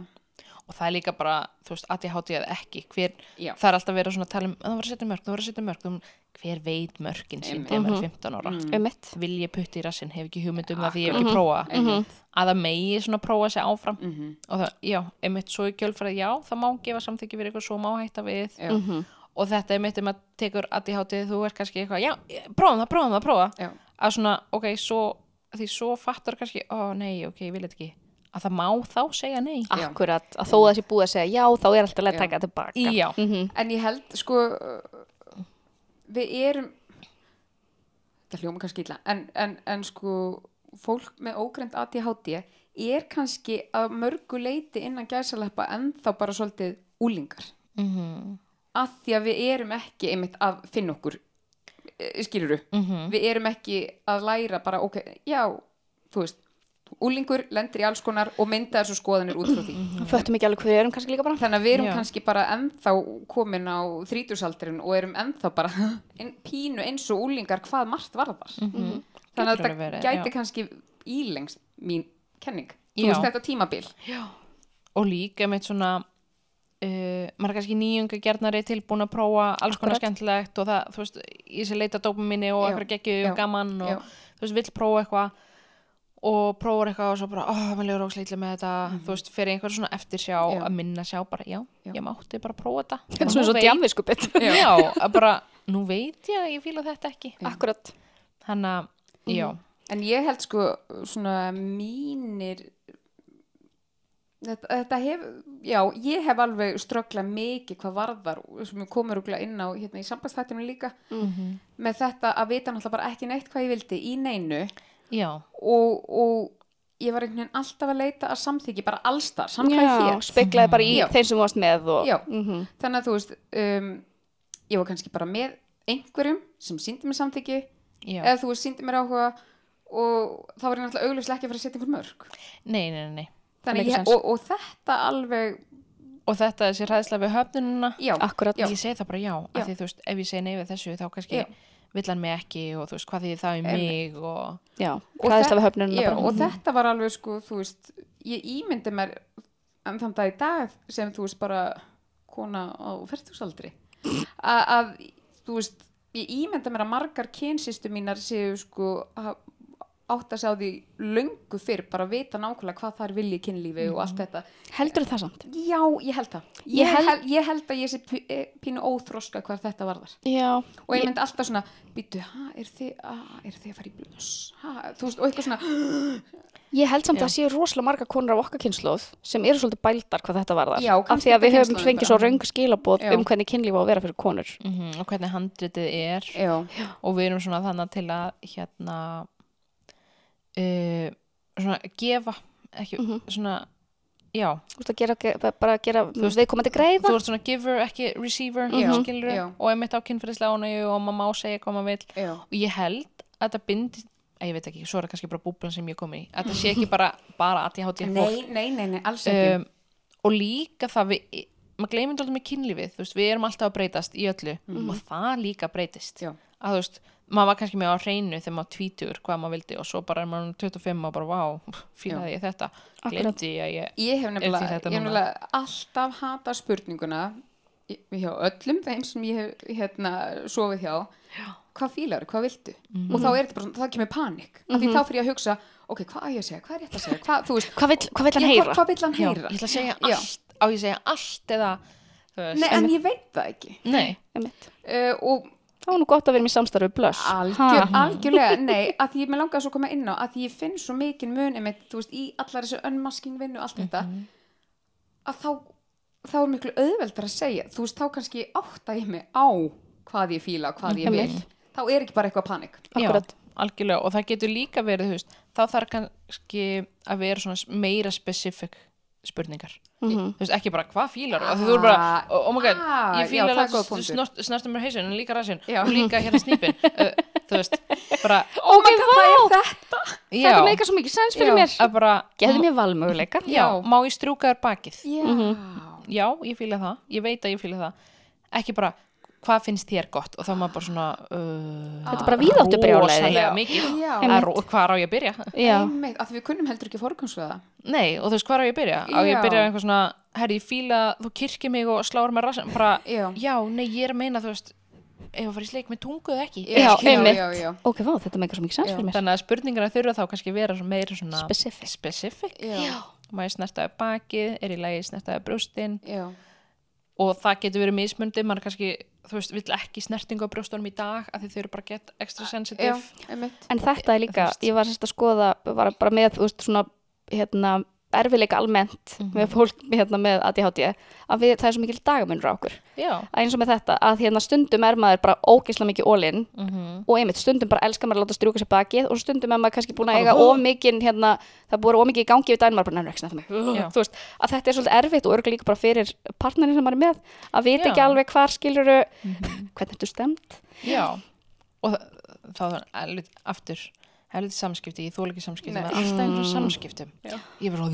og það er líka bara, þú veist, ADHD eða ekki hver, Já. það er alltaf verið svona að tala um að það var að setja mörg, það var að setja mörg um, hver veit mörgin sín þegar maður er Mhm. 15 ára? Mitt vil ég putti í rassin, hef ekki hugmynd um það því ég hef ekki prófa Einmitt. að það megi svona prófa sig áfram. Mhm. og það, já, einmitt svo í kjölfræði já, það má gefa samþykki fyrir eitthvað svo má hætta við. Mhm. og þetta einmitt um að tekur ADHD þú er kannski eitthvað, já, prófum það, prófum það, prófa svona, ok, svo þetta að það má þá segja nei. Já. akkurat, að þó að það sé búið að segja já þá er alltaf að Já. taka tilbaka. Já, Mhm. En ég held sko við erum það hljóma kannski illa en, en, en sko fólk með ógrænt ADHD er kannski að mörgu leiti innan gæsaleppa en þá bara svolítið úlingar mhm, að því að við erum ekki einmitt að finna okkur skiluru, mhm. Við erum ekki að læra bara ok, já, þú veist úlingur lendir í alls konar og mynda þessu skoðanir út frá því föttum ekki alveg hvað við erum kannski líka bara þannig að við erum Já. kannski bara ennþá komin á þrítusaldurinn og erum ennþá bara <laughs> ein, pínu eins og úlingar hvað margt varðar Mhm. þannig að þetta verið, gæti já. kannski ílengst mín kenning þú Já. veist þetta tímabil og líka með svona uh, maður er kannski nýjunga gerðnari tilbúin að prófa alls konar Akkurat. skemmtilegt og það, þú veist, í sér leita dópaminni og Já, eitthvað geggju já, og gaman og já. þú veist, vill prófa eitthvað og prófar eitthvað og svo bara, ó, maður lefur ósleitlega með þetta þú veist, fyrir einhver svona eftirsjá Mhm. Já. að minna sjá bara, já, Já. ég mátti bara prófa þetta þetta er svona svo djamviskupið já, bara, nú veit ég að ég fíla þetta ekki akkurat þannig að, Mhm. já en ég held sko svona mínir þetta, þetta hef já, ég hef alveg ströggla mikið hvað varðar sem ég komur úrgla inn á hérna í sambandstættinu líka Mhm. með þetta að vita náttúrulega bara ekki neitt hvað ég vildi í neinu og, og ég var einhvern veginn alltaf að leita að samþyggi bara allstar, samkvæði já, hér. speklaði bara í Já. þeim sem varst með og, Já. Mhm. þannig að þú veist um, ég var kannski bara með einhverjum sem síndi mér samþyggi já, eða þú veist síndi mér áhuga og þá var ég náttúrulega augljóslega ekki að fara að setja einhver mörg nei, nei, nei, nei. Ég, og, og þetta alveg og þetta er sér hæðslega við höfnununa já, akkurat. ég segi það bara já, Já. því veist ef ég segi nei við þessu þá kannski Já. vill hann mig ekki og þú veist hvað því það í mig og já, Og þe- já, og þetta var alveg sko þú veist, ég ímyndi mér en þann dag í dag sem þú veist bara kona á færtúsaldri að, þú veist ég ímynda mér að margar kynsýstu mínar séu sko átt að segja á því löngu fyrr bara að vita nákvæmlega hvað það er vilji í kynlífi og allt þetta. Heldur það samt? Já, ég held það. Ég ég, held- held, ég held að ég sé eh, pínu óþroska hvað þetta varðar. Já, og ég myndi alltaf svona býtu, ha, er þið, þið að fara í blöss ha, þú veist, og eitthvað svona <gasps> Ég held samt Já. að séu rosalega marga konur af okkar kynnslóð sem eru svolítið bældar hvað þetta varðar. Já, af því að við höfum fengið svo röngu skilabóð Já. um hvernig kynlíf á að vera fyrir konur. mhm, og hvernig handritið er. Já, og við erum svona þannig til að hérna uh, svona gefa ekki, Mhm. svona já, Þú veist að gera, ge- bara að gera veist, viðkomandi greiða. þú ert svona giver ekki receiver, Já, skilur já. og einmitt á kynferðislega ánægju og maður má segja hvað maður vill. Já, og ég held að þetta bindi að ég veit ekki, svo er það kannski bara búblan sem ég kom í. Að það sé <laughs> ekki bara, bara að ég hátti fólk. Nei, nei, nei, nei, alls ekki. Um, og líka það við maður gleymir alltaf með kynlífið þú veist, við erum alltaf að breytast í öllu. Og það líka breytist. Já. að þú veist, maður var kannski með á hreinu þegar maður tvítur hvað maður vildi og svo bara er maður 25 og bara vá, fílaði ég þetta? Glemdi ég að ég ég hef Er nefnilega, ég alltaf hata spurninguna hjá öllum þeim sem ég hef hérna, sofið hjá. Hvað fílar, hvað viltu? Og þá er þetta bara, svona- það kemur panik af því þá fyrir ég að hugsa, ok, hvað á ég að segja, hvað er rétt að segja? Hvað, þú veist, Hvað vill, hvað vill hann ég, heyra? hvað, vill hann Já, heyra? ég ætla að segja Já. allt á ég að segja allt eða nei, en ég veit það ekki. Nei, uh, og Það var nú gott að vera með samstarfi blöss. Algjör, algjörlega, <laughs> nei, að því ég með langaði svo að koma inn á, að því ég finn svo mikinn mun einmitt, þú veist, í allar þessu unmasking vinnu og allt þetta, að þá, þá er miklu auðveldar að segja, þú veist, þá kannski átta ég mig á hvað ég fíla, hvað ég vil, Einmitt. þá er ekki bara eitthvað panik. Akkurat. Já, algjörlega og það getur líka verið, þú veist, þá þarf kannski að vera svona meira specific spurningar. Mhm. þú veist, ekki bara hvað fílar því þú er bara, oh, oh my god, Ah, ég fílar er snort, snertum mér hausin en líka rassin og líka hérna snýpin uh, <laughs> þú veist, bara, ok, vá, já þetta. Meikar svo mikið sens fyrir Já. mér. bara, gefðu mér valmöguleika. já, má ég strjúka þér bakið? Já. já, ég fíla það, ég veit að ég fíla það. Ekki bara, hvað finnst þér gott og þá er maður bara svona uh, Þetta er bara Já. mikið Já. Það er á ég að byrja já, Einmitt, að við kunnum heldur ekki forgangsraða nei, og þú veist, hvar á ég að byrja á ég Já. að byrja á einhver svona, herri, ég fíla þú kirkir mig og sláur með rassin bara, Já. nei, ég er að meina, þú veist ef að fara í sleik með tungu eða ekki Já, já, já. ok, vá, þetta meikar svo mikið sens Já. fyrir mér þannig að spurningarna þurfa þá kannski vera meira svona Specific. Já. ég snertaði bakið, er í lagi snertaði brjóstin Já. Og það getur verið mismundi, maður kannski þú veist, vill ekki snertingu á brjóstunum í dag af því þau eru bara get extra Já, sensitive. en þetta er líka, ég var sérst að skoða var bara með, þú veist, svona hérna, erfileika almennt Mhm. með fólk hérna, með ADHD að við, það er svo mikil dagamunur á okkur. Eins og með þetta, að hérna stundum er maður bara ógeðslega mikið ólinn mm og einmitt stundum bara elskar maður að láta strjúka sér bakið og stundum er maður kannski búin að eiga hú. of mikið hérna, það er búið of mikið í gangi við þú veist, að þetta er svolítið erfitt og örgulega líka bara fyrir partnerin sem maður er með að vita ekki alveg hvar skiluru hvernig ertu stemt já. Og það, þá er lít, aftur helviti samskipti, ég þóla ekki samskipti Nei. með alltaf einhverjum samskiptum. Já. ég er bara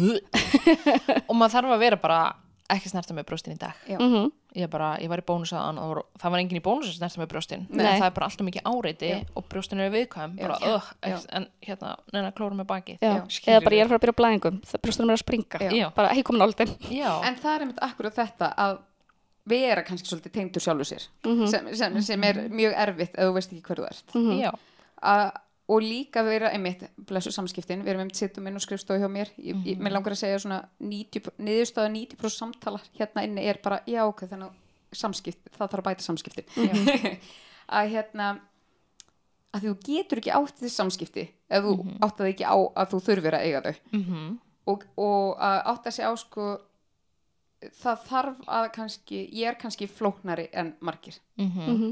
<laughs> og maður þarf að vera bara ekki snerta með brjóstin í dag. Já. mm ég, bara, ég var í bónusaðan og það var engin í bónus að snerta með brjóstin. Nei. en það er bara alltaf mikið áreiti Já. og brjóstin eru viðkvæm. Bara, Já. uh, Já. en hérna, neina klóra með bakið. Já. Já, eða bara ég er að fara að byrja blæðingum. Það brjóstunum er að springa. Já. Bara ekki komin áldin já, En það er einmitt akkurat þetta að vera kannski svolítið tengdur sjálfur sér. Mhm. sem, sem, sem er mjög erfitt ef þú veist ekki hver þú ert. Já, að, og líka vera einmitt blessu samskiptin, við erum einmitt sittum inn og skrifstofu hjá mér, ég, ég, mér langar að segja svona 90, niðurstöða 90% samtala hérna inni er bara, já ok, þannig að samskipt, það þarf að bæta samskiptin. <laughs> Að hérna að því þú getur ekki átt þessi samskipti ef þú mm átt það ekki á að þú þurfir að eiga þau. Mhm, og, og að átt að segja á sko það þarf að kannski ég er kannski flóknari en margir. Mhm,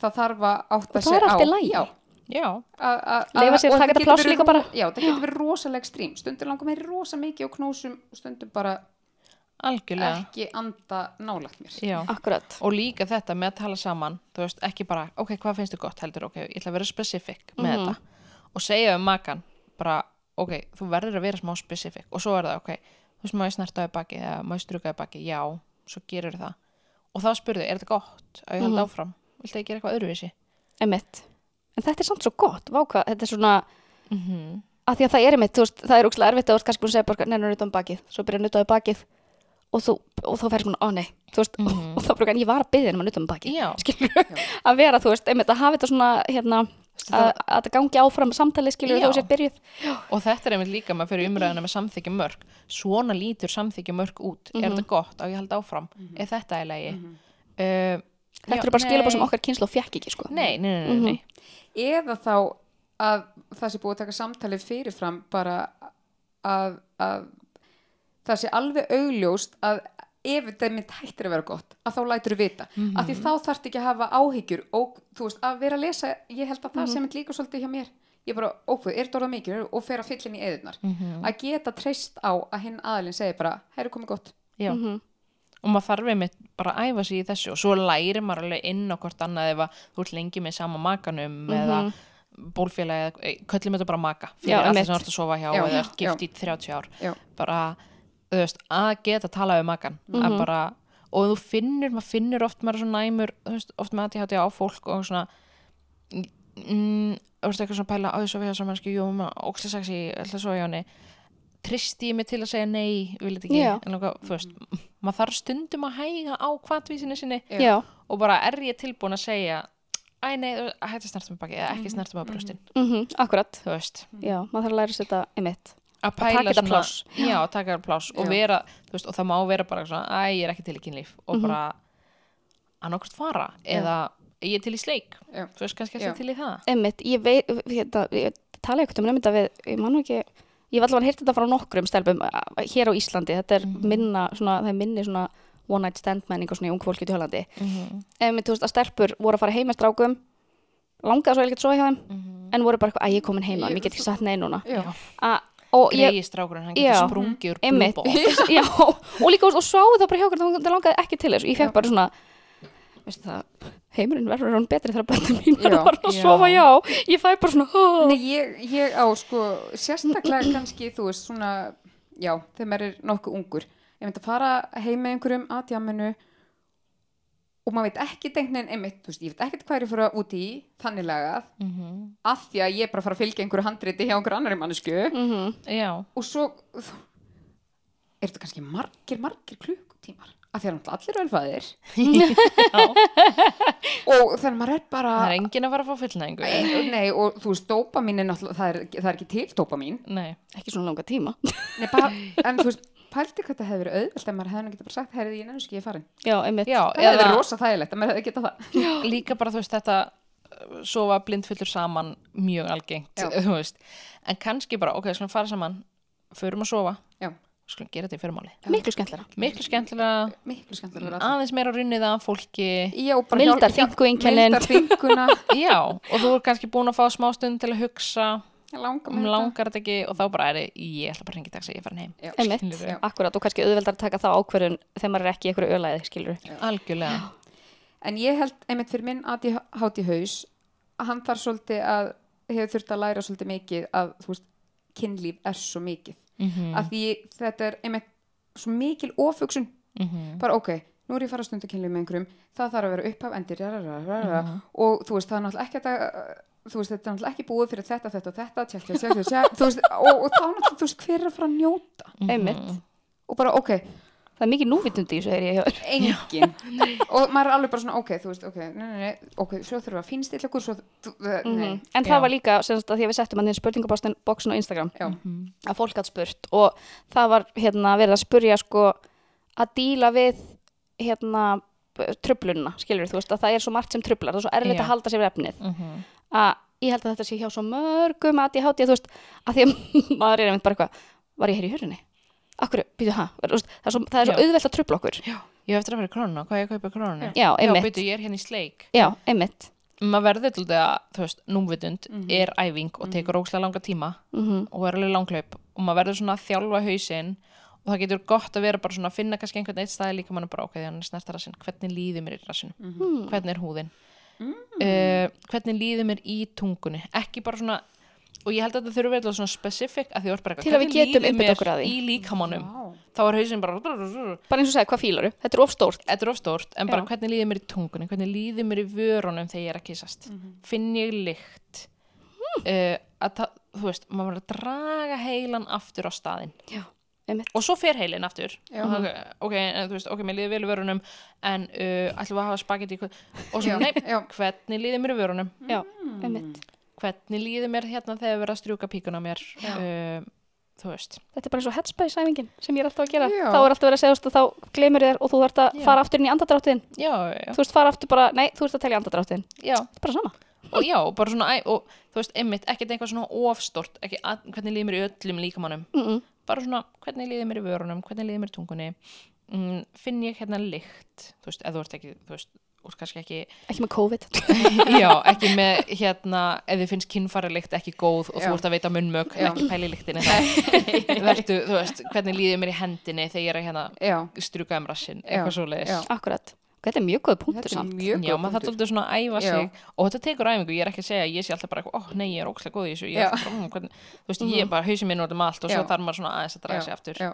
það þarf að átt Og að það er segja á allt í lagi. já, já að- að- Leyfa að- sér að taka þetta pláss líka bara. já, það getur verið rosaleg strím stundur langar mér rosa mikið og knúsum og stundur bara algjörlega. ekki anda nálagt mér. Og líka þetta með að tala saman þú veist, ekki bara, ok, hvað finnst þið gott heldur, ok, ég ætla að vera specific með Mhm. þetta. Og segja um makan bara, ok, þú verður að vera smá specific. Og svo er það, ok, þú veist, má ég snerta þau baki eða má ég struka þau baki, já svo gerur það, og þá spurðu er þetta gott, að ég held Mhm. áfram? Viltu að ég gera eitthvað öðruvísi? Einmitt. En þetta er samt svo gott, váka, þetta er svona mm að því að það er einmitt, þú veist, það er úkslega erfitt að þú ert kannski búin að segja bara, neina, nutta um bakið. Svo byrja að nutta um bakið og þú, og þá ferð svona, ó nei, þú veist, Mhm. og þá en ég var að byggja um að nutta um bakið, já, skilur <laughs> að vera, þú veist, einmitt, að hafa þetta svona, hérna, að, að þetta gangi áfram samtalið, skilur Já. þú sér byrjuð. og þetta er einmitt líka maður fyrir umræðina með samþykja mörg svona lítur samþykja mörg út. Er þetta gott, á ég held áfram? Er þetta í lagi? Uh, Þetta eru bara skilabóð sem okkar kynslu fekk ekki, sko. nei, nei, nei, nei, nei. eða þá að það sé búið að taka samtalið fyrirfram bara að, að það sé alveg augljóst að ef þetta mynd hættir að vera gott að þá lætur þú vita, Mhm. af því þá þarf ekki að hafa áhyggjur og þú veist, að vera að lesa ég held að það Mhm. sem er líka svolítið hjá mér ég bara, ókveð, er þetta orðað mikið og fer að fylla inn í eðunar, Mhm. að geta treyst á að hinn aðilinn segi bara, hæru komið gott Já. Mhm. og maður þarf einmitt bara að æfa sig í þessu. Og svo lærir maður alveg inn á hvort annað ef að þú ert lengi með sama makanum eða bólfélagi eða eh, köllum þetta bara maka. Mhm. Já, fyrir allir einmitt. sem þú ert að sofa hjá Já, eða ert gift í 30 ár. Bara, þú veist, að geta að tala við makan Mhm. að bara, og þú finnur maður finnur oft maður svona næmur þú veist, oft með að ég á fólk og svona mm, þú veist eitthvað svona pæla á þessu við þessar mannski, jú, maður ókslega sexy ætla að svo hjá henni. Tristi ég mig til að segja nei, vil þetta ekki. En langa, þú veist, maður þarf stundum að hæga á kvatvísinu sinni Já. Og bara er ég tilbúin að segja æ nei, að hætti snertum með baki eða Mhm. ekki snertum með brjóstin, mhm, akkurat. þú veist Já, maður þarf að læra sér þetta einmitt. að taka pæla þetta svona, pláss. já, að taka þetta pláss og Já. vera, þú veist, og það má vera bara svona, æ, ég er ekki til í kynlíf og Mhm. bara annarkvort fara eða ég er til í sleik Já. þú veist kannski Já. ekki til í það Einmitt, ég veit, hérna, ég tala eitthvað um þetta við, ég man nú ekki, ég var allavega heyrt þetta frá nokkrum stelpum hér á Íslandi, þetta er Mhm. minna, svona, það er minni svona one night stand menning og svona í ung fólki í Hollandi. mm Einmitt, þú veist, að stelpur voru að fara heim með strákum, langaði svo ekkert svo hjá þeim, -hmm. en voru bara eitthvað, að ég er komin heima, mér get ekki sagt nei núna. Já. A, og ég, greiði strákurinn, hann getur sprungið úr einmitt, blúbó <laughs> já, og líka, og sváðu það bara hjá okkur, það langaði ekki til þess, ég fekk bara svona, veistu það, heimurinn verður hann betri þegar bættum mín verður bara að sofa, já, ég fæ bara svona, oh. Nei, ég, ég á sko sérstaklega kannski, þú veist, svona já, þegar maður er nokkuð ungur. Ég myndi að fara heim með einhverjum að djáminu og maður veit ekki dengnin einmitt, þú veist, ég veit ekkert hvað er ég fyrir út í þannig lagað, Mhm. af því að ég er bara að fara að fylgja einhverju handriti hjá einhverju annari mannesku mm Já, og svo er þetta kannski margir, margir klukkutímar af því að náttúrulega allir eru velfæðir <laughs> og þannig að maður er bara það er enginn að fara að fá fullnæðingu Nei, nei, og þú veist, dópamín er náttúrulega, það er, það er ekki til dópamín. Nei, ekki svona langa tíma. Nei, bara, en þú veist, pældi hvað það hefur verið auðvelt ef maður hefði bara sagt, herrið, ég nefnir ekki ég farin. Já, einmitt, já, það hefði eða verið rosa þægilegt að maður hefði getað það. Líka bara þú veist þetta uh, sofa blindfullur saman mjög algengt, Já. þú veist. En kannski bara, ok, skulum fara saman förum að sofa, Já, skulum gera þetta í fyrirmáli miklu skemmtilega miklu skemmtilega, miklu skemmtilega fyrir aðeins meira runnið af fólki. Já, bara Mildar hjálp- hjálp- þingueinkennin. Mildar þinguna <laughs> já, og þú er kannski búin að fá smá stund til að hugsa. Langar um langar þetta ekki og þá bara er ég, ég ætla bara að ringa í dag ég er farin heim, Já. einmitt, Skilurðu? akkurat og kannski auðveldar að taka þá ákverðun þegar maður er ekki í einhverju ölaði, skilur algjörlega. En ég held, einmitt fyrir minn ADHD haus að hann þarf svolítið að hefur þurft að læra svolítið mikið að, þú veist, kynlíf er svo mikið mm að því þetta er einmitt svo mikil ofugsun -hmm. bara ok, nú er ég að fara að stunda kynlíf með einhverjum það þarf að vera upphaf endir rararara, og þú veist, það er náttúrulega ekki að þú veist, þetta er náttúrulega ekki búið fyrir þetta, þetta og þetta tjekk, tjekk, tjekk, þú veist, og, og þá náttúrulega, þú veist, hver er að fara að njóta? Einmitt, og bara, ok, það er mikið núvitundi í þessu heyri ég hjá þér. engin <laughs> og maður er alveg bara svona, ok, þú veist, ok nei, nei, nei, ok, svo þurfum við að finnst illa okkur svo, nei, Mhm. en Já. það var líka, semst að því að við settum hann í spurningabóksin á Instagram já, að fólk hatt spurt og það var hérna verið að spurja sko að díla við hérna tröflunina, skilur þú veist að það er svo margt sem tröflar, það er svo erfitt Já. að halda sér við efnið Mhm. að ég held að þetta sé hjá svo mörgum að ég hátti, þú veist, að því að <laughs> maður er einmitt bara eitthvað, var ég hér í hörunni? Akkur, býtu, ha, það er svo, það er svo Já. auðvelt að tröfla okkur. Ég hef eftir að fara í krónuna, hvað er ég að kaupa í krónuna Já, já, einmitt, byrju, ég er hérna í sleik. Já, einmitt. Maður verður til þetta, þú veist, númvitund er æfing og tekur ókslega langa tíma mm og er alveg langklaup og maður verður svona að þjálfa hausinn og það getur gott að vera bara svona að finna kannski einhvern eitt staði líka mann bara ok, þannig að snerta rassinn, hvernig líður mér í rassinu Mhm. hvernig er húðin? Uh, hvernig líður mér í tungunni? Ekki bara svona og ég held að þetta þurfi verið svona specific að því þú ert bara Til að við getum mér okkur að því. í líkamannum Vá. þá er hausinn bara bara eins og segja, hvað fílaru? Þetta er of stórt. Þetta er of stórt, en bara Já. hvernig líður mér í tungunni? Hvernig líður mér í vörunum þegar ég er að kissast finn ég lykt? Uh, að það, þú veist, maður verður að draga heilan aftur á staðinn. Já, einmitt. Og svo fer heilin aftur. Já. og það, ok, en, þú veist, ok, mér líður vel í vörunum en uh, ætlum við að hafa spagetti og svo, Já, nei, já. hvernig líður mér í vörunum? Já, einmitt hvernig líður mér hérna þegar við erum að strjúka píkun á mér uh, þú veist. Þetta er bara eins og headspace-æfingin sem ég er alltaf að gera. Já. þá er alltaf verið að segja, þú veist, þá glemur þér og þú þarft að Já. fara aftur inn í andadráttin þú veist, fara aftur bara, nei, þú ert að telja andadráttin þetta er bara sama. Og já, bara svona og þú veist, einmitt, ekkert eitthvað svona ofstort ekki að, hvernig líður mér í öllum líkamannum mm -mm. bara svona, hvernig líður mér í vörunum hvernig líður mér í tungunni. Mm, finn ég hérna lykt þú veist, ef þú ert ekki, þú veist, úr kannski ekki ekki með COVID. <laughs> Já, ekki með hérna, ef þið finnst kynfærilykt ekki góð og Já. þú ert að veita munnmög Já. ekki pæli lyktinni þá. <laughs> Vertu, þú veist, hvernig líður mér í hendinni þegar ég er að hérna já, strjúka um rassin, Já, eitthvað svo leiðis já. akkurat, þetta er mjög góð punktur þetta er samt. Já, maður þarf alltaf svona að æfa Já. sig. Og þetta tekur æfingu, ég er ekki að segja að ég sé alltaf bara eitthvað, ó nei, ég er ókslega góð í þessu. Ég er Já. alltaf bara, mm, hvernig, þú veist, ég er bara hausinn minn út um allt og svo Já. þarf maður svona aðeins að draga sig aftur. Já,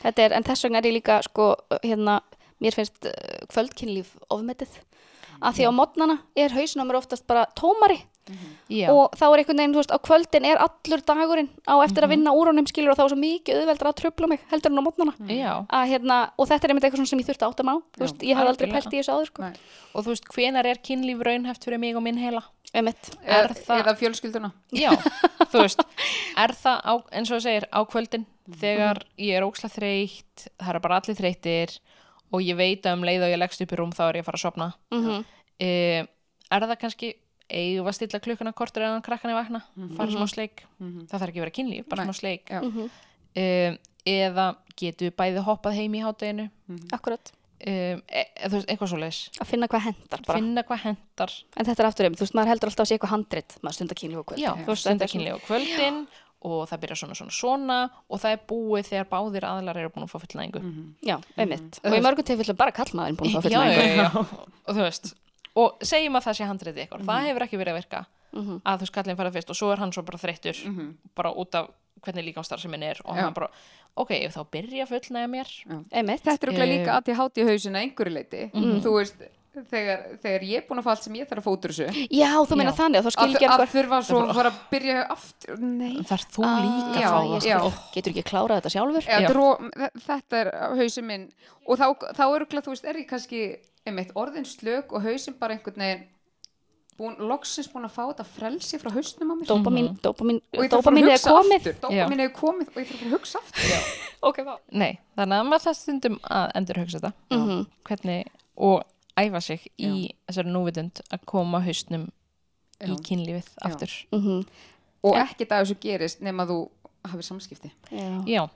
þetta er, en þess vegna er ég líka sko, hérna, mér finnst uh, kvöldkynlíf ofmetið. Að því á modnana er mér oftast bara tómari. Já, og þá er einhvern veginn, þú veist, á kvöldin er allur dagurinn á eftir að vinna úr honum skilur og þá er svo mikið auðveldra að tröfla mig heldur en á modnana já, að hérna, og þetta er einmitt eitthvað sem ég þurfti að átta mig á þú veist, ég hafði aldrei pælt í þessu áður sko. Og þú veist, hvenar er kynlíf raunhæft fyrir mig og minn heila? einmitt, Er eða, það- eða fjölskylduna? Já, <laughs> þú veist, er það á, eins og það segir, á kvöldin þegar ég er ókslega þreytt það eru bara allir þreyttir og ég veit að um leið og ég leggst upp í rúm þá er ég að fara að sofna. Mm uh, er það kannski eigum við að stilla klukkuna kortur eða krakkan í vakna? Fara smá sleik, það þarf ekki að vera kynlíf bara Nei. smá sleik. Já. Mhm. uh, eða getum við bæði hoppað heim í hátteginu akkurat um, e e þú veist, eitthvað svo leis að finna hvað hendar bara. Finna hvað hendar en þetta er aftur einmitt, þú veist, maður heldur alltaf að sé eitthvað handrit maður stundar kynlíf og kvöld já, þú stundar er kynlíf. á kvöldin og það byrja svona svona svona og það er búið þegar báðir aðlar eru búin að fá fullnæðingu Já, einmitt. Og í mörgum tilfellum bara kallmaðurinn búin að fá já, fullnægingu. já, já, og þú veist og segjum að það sé handriði ykkur það hefur ekki verið að virka. Að þú veist kallin fara fyrst og svo er hann svo bara þreyttur bara út af hvernig líkamstar sem minn er og Já. hann bara, ok, ef þá byrja að fullnægja mér. Einmitt. þetta er okkur Eh, líka að ég háti í hausina einhverju leiti þú veist, þegar, þegar ég er búin að fá allt sem ég þarf að fótur þessu Já, þú meina Já. þannig að þá að, skil ekki að þurfa svo að fara að byrja aftur nei þarf þú Ah, líka já, að fá það já. Getur ekki klárað þetta sjálfur? Já, Já. dró, þetta er hausin minn og þá, þá er okkur, þú veist, er ég kannski einmitt orðin slök og hausin bara einhvern veginn búin, loksins búin að fá þetta frelsi frá hausnum á mér að fara dópamin að er komið. aftur dópamin er komið og ég þarf að að hugsa aftur <laughs> Ok, vá. Nei, þannig að maður það stundum að endur hugsa þetta Mhm. hvernig, og æfa sig í þessari núvitund að koma hausnum í Já. kynlífið aftur Mhm. og ekkert að þessu gerist nema þú hafið samskipti Já, Já,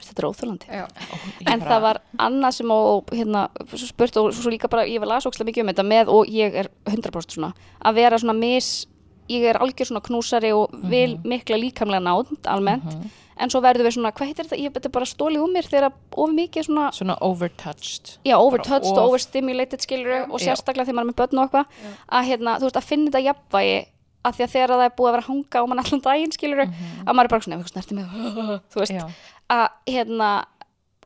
þetta er óþjólandi. Já. ég En bara- það var annað sem og hérna, svo spurt og svo líka bara, ég var las ókslega mikið um þetta með og ég er 100% svona, að vera svona mis, ég er algjör svona knúsari og vil mikla líkamlega nánd almennt, en svo verður við svona, hvað heitir þetta, ég er bara stólið um mér þegar of mikið svona, svona overtouched. Já, overtouched og of- overstimulated skilur og Já. sérstaklega þegar maður er með börn og eitthvað, að hérna, þú veist, að finna þetta jafnvægi að því að þegar það er búið að vera hanga á mann allan daginn skilur, að maður er bara svona, "Ef eitthvað snerti mig, <laughs> þú veist, Já, að hérna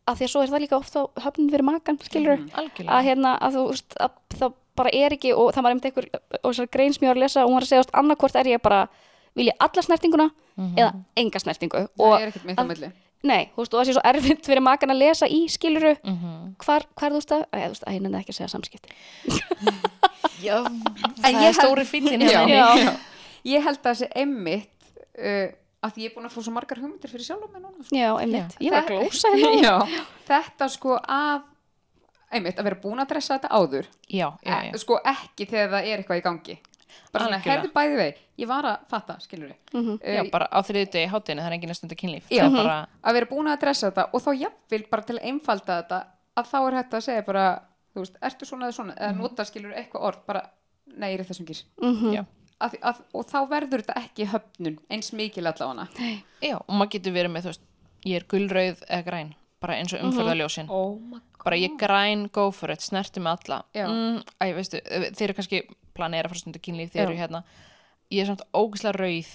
að því að svo er það líka ofta á höfnin fyrir makan skilur, algjörlega. Að hérna að þú veist að það bara er ekki og það var einmitt einhver og þessar grein sem ég var að lesa og hún var að segja annarkvort er ég bara vil ég alla snertinguna eða enga snertingu og og það er ekkert mitt á milli nei, þú veist og það sé svo erfitt fyrir makan að lesa í skiluru Mhm. hvar, hvar þú veist að, að, þú veist, að ég nefndi ekki að segja samskipti <laughs> Já, En það ég er stóri fyllin Já. hérna inni. Já. <laughs> ég held að þessi emmitt uh, að ég er búin að fá svo margar hugmyndir fyrir sjálf mig núna sko. já, einmitt, ég var að glósa hérna <laughs> þetta sko að einmitt að vera búin að dressa þetta áður. Já, já, já, e, sko ekki þegar það er eitthvað í gangi. Bara svona, herðu bæði vei ég var að fatta, skilur við já bara á þriðu degi hátinu það er enginn að stunda kynlíf. Já. það er bara, að vera búin að dressa þetta og þá jafnvel bara til að einfalda þetta að þá er hægt að segja bara þú veist, ertu svona eða svona? Eða nota skilur eitthvað orð bara, nei, ég er í þessum Mhm. já. Að, að, og þá verður þetta ekki höfnun eins mikil allavega. Já, og maður getur verið með, þú veist, ég er gulrauð eða græn, bara eins og umförðaljósin oh my bara ég græn, go for it, snerti með alla. Já. mm, æ, veistu, þeir eru kannski planera frá stundu kynlíf, þeir eru hérna. Ég er samt ógislega rauð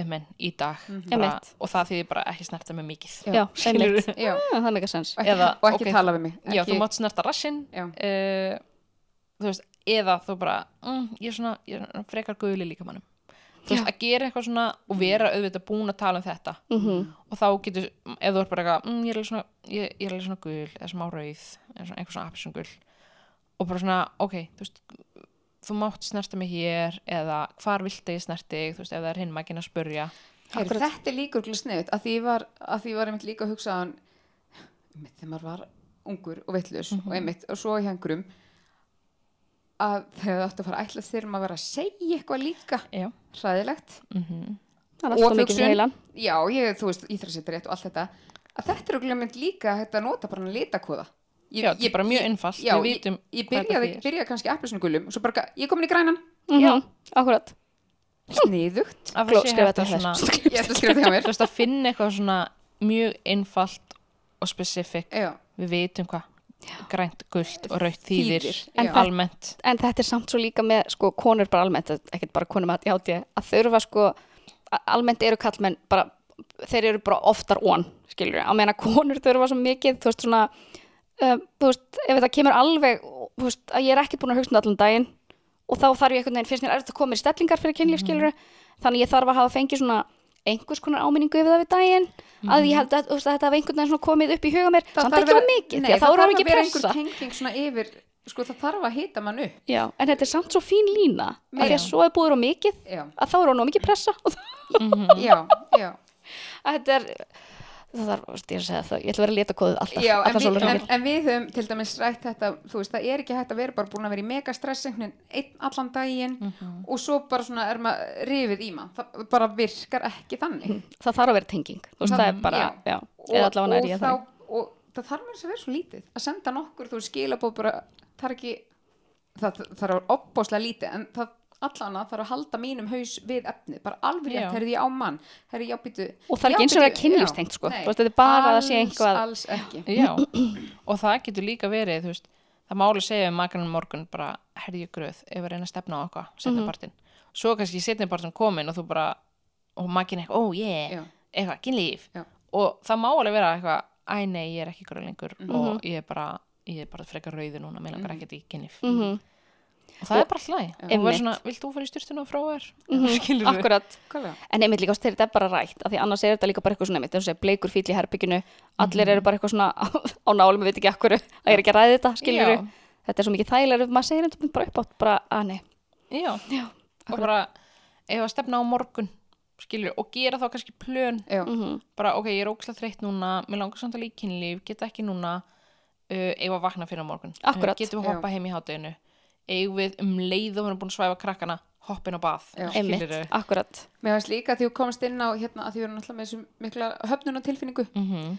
um menn í dag. Bara, Einmitt. og það þýðir bara ekki snerta með mikið. Já, Já. <laughs> Já, það er mikið sens Eða, og ekki ok, tala við mig Já, ekki, þú mátt snerta rassinn. Já. uh, þú veist, eða þú bara mm, ég er svona, ég er frekar guðli líka mannum þú veist, að gera eitthvað svona og vera auðvitað búin að tala um þetta. -hmm. og þá getur, ef þú er bara eitthvað mm, ég er alveg svona, ég, ég er alveg svona gul eða smá rauð, eða svona, svona appisum gul. Og bara svona, ok þú veist, þú mátt snerta mig hér eða hvar viltu ég snerti þú veist, ef það er hinn maður að spurja. Heyr, þetta er líka úrlega sniðut að því ég var, að því ég var einmitt líka að hugsa hann, einmitt þegar maður var ungur og vittlus og einmitt og svo í hengrum að þegar það átti að fara ætla þegar maður vera að segja eitthvað líka. Já, hræðilegt. Mm er Og heilan já, ég, þú veist, að setja rétt og allt þetta. Að þetta er auðvitað mynd líka að nota bara hann litakóða ég, já, þetta er bara mjög einfalt. Já, við vitum ég, ég þetta byrjaði, byrjaði kannski appelsinu gulum og svo bara, ég komin í grænan. Já, akkurat. Sniðugt. Að skrifa þetta að hér. svona ég ætla að skrifa þetta hjá mér. Þú veist að finna eitthvað svona mjög einfalt og specific já, við vitum hvað grænt, gult og rautt þýðir, en almennt. En þetta er samt svo líka með sko konur bara almennt, ekkert bara konum að játi að þurfa sko, a- almennt eru kallmenn bara, þeir eru bara oftar on, skilur á meðan að konur þurfa svo mikið, þú veist svona um, þú veist, ef þetta kemur alveg þú veist, að ég er ekki búin að hugsa um allan daginn og þá þarf ég einhvern veginn, mér erfitt að koma í stellingar fyrir kynlíf, skilur þannig ég þarf að hafa fengið svona einhvers konar áminningu yfir það við daginn að ég held að, að þetta hafi einhvern veginn komið upp í huga mér, samt þarf ekki var mikið, nei, það er þarf ekki að vera einhver tenging svona yfir sko það þarf að hita mann upp. Já, en þetta er samt svo fín lína að því að svo er búður á mikið já, að þá er hún á mikið pressa. Og <laughs> það- já, já. Að þetta er það þarf, ég, það, ætla að vera kóðið alltaf, Já, en alltaf við, en, en við höfum til dæmis rætt þetta, þú veist, það er ekki hægt að vera bara búin að vera í megastress einhvern veginn einn allan daginn og svo bara svona er maður rifið í mann, það bara virkar ekki þannig. <laughs> það þarf að vera tenging þú veist, það er bara, já, eða allavega er ég þá, það og það þarf mér að vera svo lítið, að senda nokkur, þú skilabóð bara, það er ekki, það, það er opbóslega lítið, en það allana þarf að halda mínum haus við efnið, bara alveg rétt, herði ég á mann. Herði ég á býtu Og það er ekki eins og það er kynlífstengt, sko. Þú veist, þetta er bara að það sé eitthvað- alls, alls ekki. Já, <clears throat> og það getur líka verið, veist, það máli segja um makanum morgun bara, herði ég gröð ef að reyna að stefna á eitthvað, setna partinn svo kannski setna partinn komin og þú bara og makin eitthvað, ó ég, Já. eitthvað, kynlíf. Já. og það má alveg vera eitthvað, æ nei, ég er ekki gröð lengur og ég er bara, ég er bara frekar rauði núna, mér langar ekkert í kynlíf Mhm. og það er bara hlæg, og Einmitt. verður svona, vilt þú fara í styrtuna og frá þér, <laughs> skilur Akkurat. Hvaðlega? En einmitt líka þetta er bara rætt, af því annars er þetta líka bara eitthvað svona einmitt, og segja bleikur fíl í herbygginu, allir eru bara eitthvað svona á nálum, við veit ekki akkur, að ég er ekki að ræði þetta, skilur Já. Þetta er svo mikið þægilega, maður segir þetta bara upp átt, bara að nei. Já, og bara ef að stefna á morgun skilur, og gera þá kannski plön. Já, Mhm. bara ok, ég er ógæslega þreytt núna mér langar samt að líka kynlíf, geta ekki núna uh, við að vakna fyrir á morgun. Uh, getum við hoppa heim í hátteginu eigum við um leið og við erum búin að svæfa krakkana hoppin á bað, Já. Einmitt, akkurat. mér finnst líka að því þú komst inn á hérna að því við erum náttúrulega með þessum mikla höfnunatilfinningu mm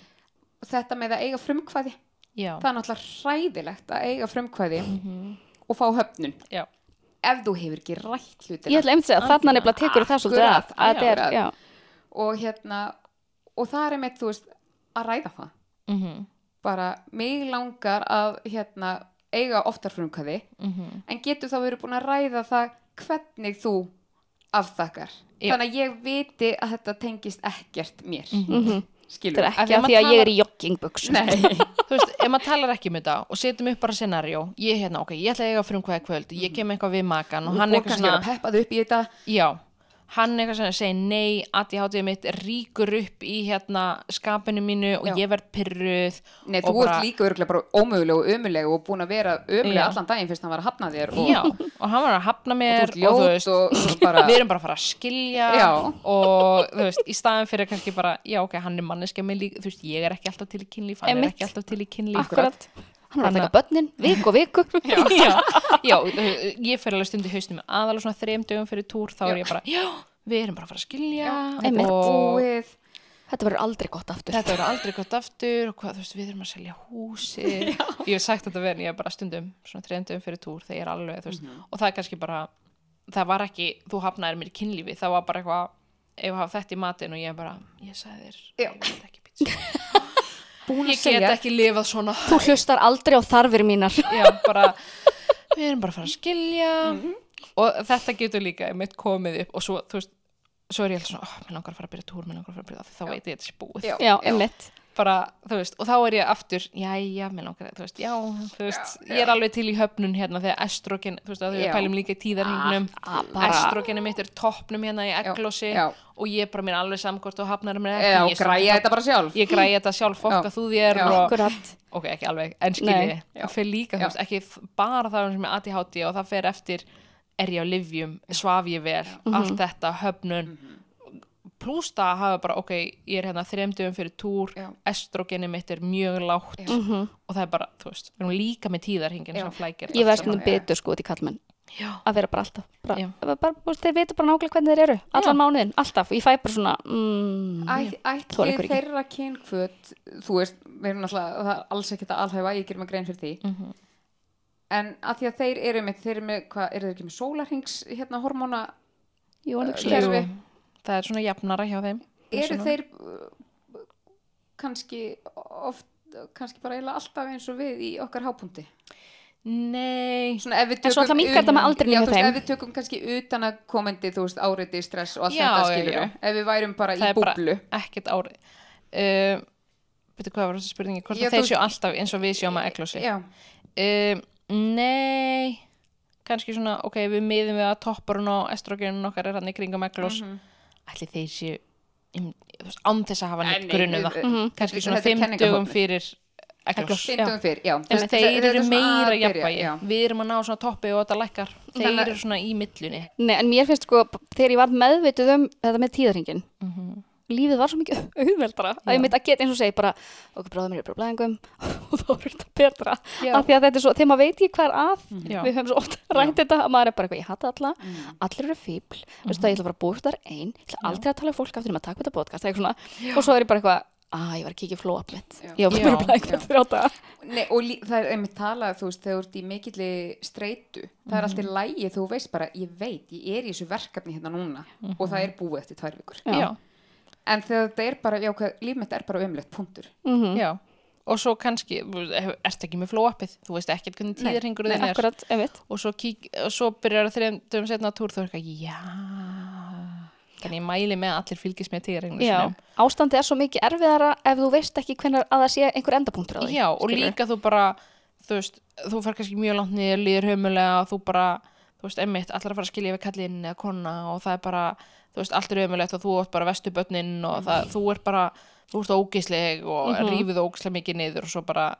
og þetta með að eiga frumkvæði. Já, það er náttúrulega hræðilegt að eiga frumkvæði og fá höfnun. Já, ef þú hefur ekki rætt hlutina. Ég ætla einmitt að segja, þarna nefnilega tekur það svolítið Akkurat, af, að þetta er, og hérna og það er einmitt, þú veist, að ræða það. Mm bara, mig langar að hérna, eiga oftar frumkvæði Mhm. en getur þá verið búin að ræða það hvernig þú afþakkar Já. þannig að ég viti að þetta tengist ekkert mér mhm. skilur þetta er ekki að því að ég talar- er í joggingbuxum. Nei, <laughs> þú veist, ef maður talar ekki um þetta og setjum upp bara scenarió, ég hérna, ok, ég ætla að eiga frumkvæði kvöld, ég kem eitthvað við makan og hann og eitthvað kannski svona að peppa þau upp í þetta Já, hann eitthvað sem segir nei, ADHD mitt ríkur upp í hérna skapinu mínu og Já. ég verð pyrruð Nei, og þú ert líka örgulega bara ómöguleg og ömuleg og búin að vera ömuleg Já. allan daginn fyrst hann var að hafna þér og, Já, og hann var að hafna og mér þú ert ljót og, og bara við erum bara að fara að skilja Já. og þú veist, í staðan fyrir kannski bara, já ok, hann er manneskja með líka, þú veist, ég er ekki alltaf til í kynlíf, hann Einmitt. er ekki alltaf til í kynlíf Akkurat. Hann er að taka börnin, viku og viku. <laughs> já, <laughs> já, já, ég fer alveg stund í haustum með aðalega svona þrejum dögum fyrir túr þá er ég bara, já, við erum bara að fara að skilja Einmitt. og Þetta verður aldrei gott aftur. þetta verður aldrei gott aftur og hvað, þú veist, við erum að selja húsi <laughs> ég hef sagt þetta verið, ég er bara stundum svona þrejum dögum fyrir túr þegar ég er alveg veist, og það er kannski bara, það var ekki þú hafnaðir mér í kynlífi, það var bara eitthvað ef hafa þetta í matinn og ég bara ég sagði þér, Já. ég vil ekki pizza búin að ég get segja ekki lifað svona Þú hlustar aldrei á þarfir mínar. <laughs> já, bara, við erum bara að fara að skilja og þetta getur líka einmitt komið upp og svo, þú veist svo er ég alltaf svona, oh, mér langar að fara að byrja túr mér langar að fara að byrja það, þá veit ég að þetta sé búið Já. Já, einmitt. Bara, þú veist, og þá er ég aftur jæja, mér langar, þú veist, já, þú veist ég er alveg til í höfnun hérna þegar estrogen, þú veist, að við Já. pælum líka í tíðarhingnum Ah, bara- estrogeni mitt er toppnum hérna í egglósi já. og ég er bara mér alveg samkort og hafnar mér Já, ekki, ég, græja þetta bara sjálf ég græja þetta sjálf, fokka Já. þú þér Já. og, ok, ekki alveg, en skilji Já. það fer líka, þú Já. veist, ekki bara það sem er ADHD og það fer eftir er ég á livjum, svaf ég vel Mhm. allt þetta, höfnun pluss það að hafa bara, ok, ég er hérna þremdugum fyrir túr, Já. estrogeni mitt er mjög lágt Mhm. og það er bara, þú veist, við erum líka með tíðarhingin Já. sem flækir Ég allt verð saman. stundum bitur sko út í kallmenn. Já. Að vera bara alltaf. Bara, Já. bara, bara, þeir veitur bara nákvæmlega hvernig þeir eru. Allan mánuðin, alltaf. Ég fæ bara svona, mm, Æ- Þola ætli ykkur ekki. þeirra kynkvöt þú veist, við erum náttúrulega það er alls ekkert að alhæfa, ég gerir mig grein fyrir því Mhm. en að því að þeir eru með, þeir eru með, hvað, eru þeir ekki með sólarhings hérna hormóna, jú, það er svona jafnara hjá þeim eru þeir uh, kannski oft, kannski bara alltaf eins og við í okkar hápunkti? Nei, En svo ætla minnkar þetta með aldrinum já, þú veist, ef við tökum kannski utan að komandi þú veist, áriði, stress og allt þetta skilur já. ef við værum bara það í búblu. ekkert ári uh, Veitu hvað var þessi spurningi hvort Já, þeir séu alltaf eins og við sjáum að eglósi já, um, Nei. Kannski svona, ok, við miðum við að topparun og estrogenun okkar er hann í kringum eglós Mhm. Ætli þeir séu um, án þess að hafa Nei, neitt við- það. Mhm. kannski svona þetta er fimm dögum kenningahornið. fyrir eglós Fyndum fyrir, já. Þeir eru meira jafnvægi. við erum að ná svona toppi og þetta lækkar. Þeir eru svona í millunni. Nei, en mér finnst sko, þegar ég var meðvituð um þetta með tíðarhingin, Mhm. Lífið var svo mikið <laughs> auðveldra að ég mitt að geta eins og segi bara okkur bráðum mér er bara blæðingum <laughs> og þá er þetta betra. Af því að þetta er svo, þegar maður veit ekki hvað er að Já. við höfum svo oft <laughs> rænt þetta að maður er bara eitthvað, ég hata alla, allir eru fíbl þú veist það, ég ætla bara að búið þar einn ég ætla aldrei að tala um fólk aftur um að taka þetta podcast svona, og svo er ég bara eitthvað, að ég var að kíkja í flóap mitt. Ég var bara það Nei, og það er einmitt talað, þú veist, þegar þú ert í mikilli streitu, það er alltaf lægi þú veist bara, ég veit, ég er í þessu verkefni hérna núna. Og það er búið eftir tvær vikur. En þegar þetta er bara, já, hvað, líf mitt er bara umlegt, punktur. Mhm. já. og svo kannski, ertu ekki með flóappið þú veist ekkert hvernig nei, þinn er Akkurat, einmitt. og svo, kík, og svo byrjar það þreim dögum setna á túr þú er eitthvað, já þannig ég mæli með að allir fylgist með tíðarhingur Já, ástandi er svo mikið erfiðara ef þú veist ekki hvernig að það sé einhver endapunktur á því. Já, og skilurðu. líka þú bara þú veist, þú fær kannski mjög langt niður líður hömulega og þú bara, þú veist, emmitt allar að fara að skilja við kallinn eða kona og það er bara, þú veist, allt er hömulegt og þú ert bara vestu börnin og það, þú ert bara þú ert ógisleg og mm Mhm. rífið ógislega mikið niður og svo bara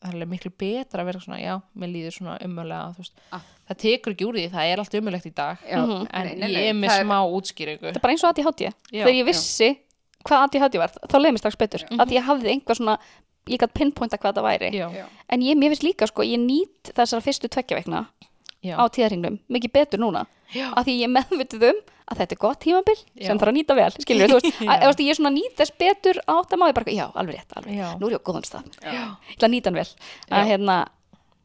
það er alveg miklu betra að vera svona, já, mér líður svona umulega, þú veist, Ah. það tekur ekki úr því, það er allt umulegt í dag Já, Mhm. en nei, nei, ég nei, er með það smá útskýringu Þetta er bara eins og ADHD. Já, Þegar ég vissi hvað ADHD var, þá leiði mér strax betur. Mhm. Að ég hafði einhver svona, ég gætt pinpointa hvað það væri. Já, Já. En ég, mér finnst líka, sko, ég nýt þessar fyrstu tveggja veikna já, á tíðarhingnum mikið betur núna. já, Af því ég er meðvituð um að þetta er gott tímabil Já. sem þarf að nýta vel, skilur þú veist, <laughs> að, að, ég er svona nýt þess betur á þetta má ég bara, já, alveg rétt, alveg, Já. nú er ég á góðan stað. Já. Ég ætla að nýta hann vel. Að hérna,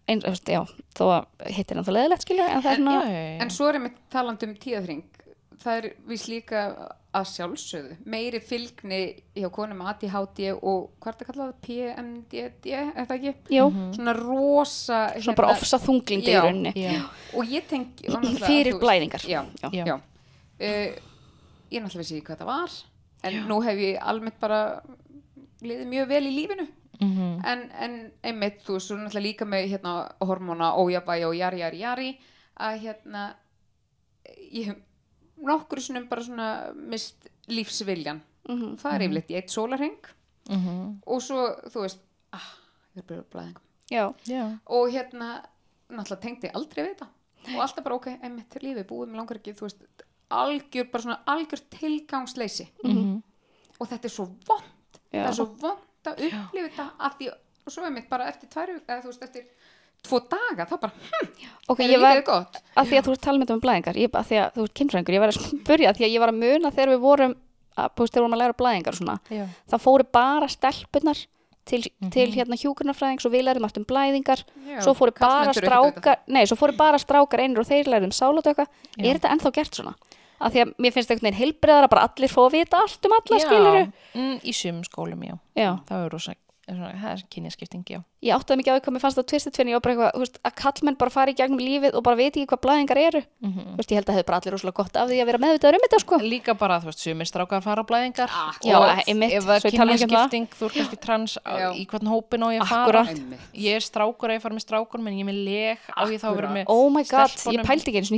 eins, þú veist, já, þó að hittir hann það leðilegt, skilur, en það er En-. En svo er einmitt talandi um tíðahring, það er vís líka að sjálfsögðu, meiri fylgni hjá konum með ADHD og hvað er það kallað, PMDD, er það ekki? jú, Svona rosa, svona bara ofsa þunglindi í rauninni. já. og ég náttúrulega, Fyrir blæðingar. já, Já. já. Uh, ég náttúrulega vissi ekki hvað það var en nú hef ég almennt bara liðið mjög vel í lífinu Mhm. en, en einmitt þú veist, svo náttúrulega líka með hérna, hormóna ójabæi og jari, jari, jari að hérna ég hef nokkur sinnum bara svona mist lífsviljan Mhm. það er yfirleitt í eitt sólarheng Mhm. og svo, þú veist ah, ég er bara blæðingum Já, já. og hérna náttúrulega tengdi ég aldrei við þetta. Og alltaf bara ok, einmitt til lífið búið mér langar ekki, þú veist, algjör bara svona algjör tilgangsleysi. Mhm. og þetta er svo vond það er svo vond að upplifa þetta að því, og svo einmitt bara eftir tvær eða þú veist, eftir tvo daga þá bara, hm, ok, er lífið gott? að því að þú ert þetta um blæðingar, ég, að því að þú ert kynfræðingur, ég var að spyrja því að ég var að muna þegar við vorum, að, þegar við vorum að læra blæðingar og svona, Já. það fóru bara stelpunar til, til hérna hjúkurnarfræðings og við lærum allt um blæðingar. Já, svo fóru bara strákar nei, svo fóru bara strákar einir og þeir lærum sálatöka Já. er þetta ennþá gert svona? að því að mér finnst einhvern veginn heilbriðara bara allir fá að vita allt um alla skiluru mm, í sum skólum, já. Já, það er rosa, það er kynjaskipting, já. Ég áttaði mikið á því hvað mér fannst það ég var bara eitthvað, þú veist, að kallmenn bara fari í gegnum lífið og bara veit ekki hvað blæðingar eru. Mhm. þú veist, ég held að hefur bara allir rosalega gott af því að vera meðvitaður um þetta sko. Líka bara, þú veist, sumir strákar fara á blæðingar. Já, og einmitt, ef það er um það. kynjaskipting þú er kannski trans, á- Já. í hvern hópin á ég fara. Ég er strákur að ég fara með strákur menn ég er með leg á ég þá vera með oh my god, stelpunum. ég pældi ekki eins og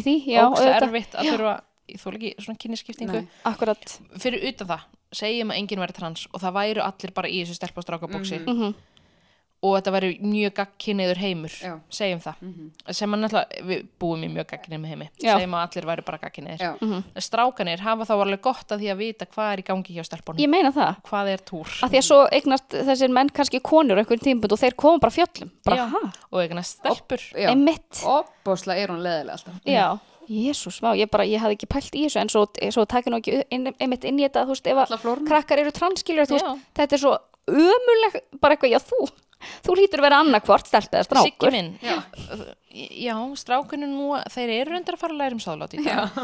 akkurat. Fyrir utan það, segjum að enginn væri trans og það væru allir bara í þessu stelp og strákabóksi Mhm. og þetta væri mjög gagkinniður heimur Já. segjum það. Sem að náttúrulega, við búum í mjög gagkinniðum heimi. Já. segjum að allir væri bara gagkinniðir Já. Mhm. strákanir hafa þá alveg gott að því að vita hvað er í gangi hjá stelpunum. Ég meina það. Hvað er túr? Að því að svo eignast þessir menn kannski konur á einhvern tímpund og þeir koma bara fjöllum. Bara, og eignast stelpur. Óbáslega er hún leðilega alltaf. Já, jésús, vá, ég bara, ég hafði ekki pælt í þessu en svo, svo takir nú ekki inn, einmitt inn í þetta, þú veist, ef að krakkar eru Já. veist, þetta er svo ömuleg, bara eitthvað, já, þú þú hlýtur að vera annarkvort, eða Siggi strákur minn, Já. já, strákunum nú, þeir eru reyndar að fara að læra um sáðlátt í dag.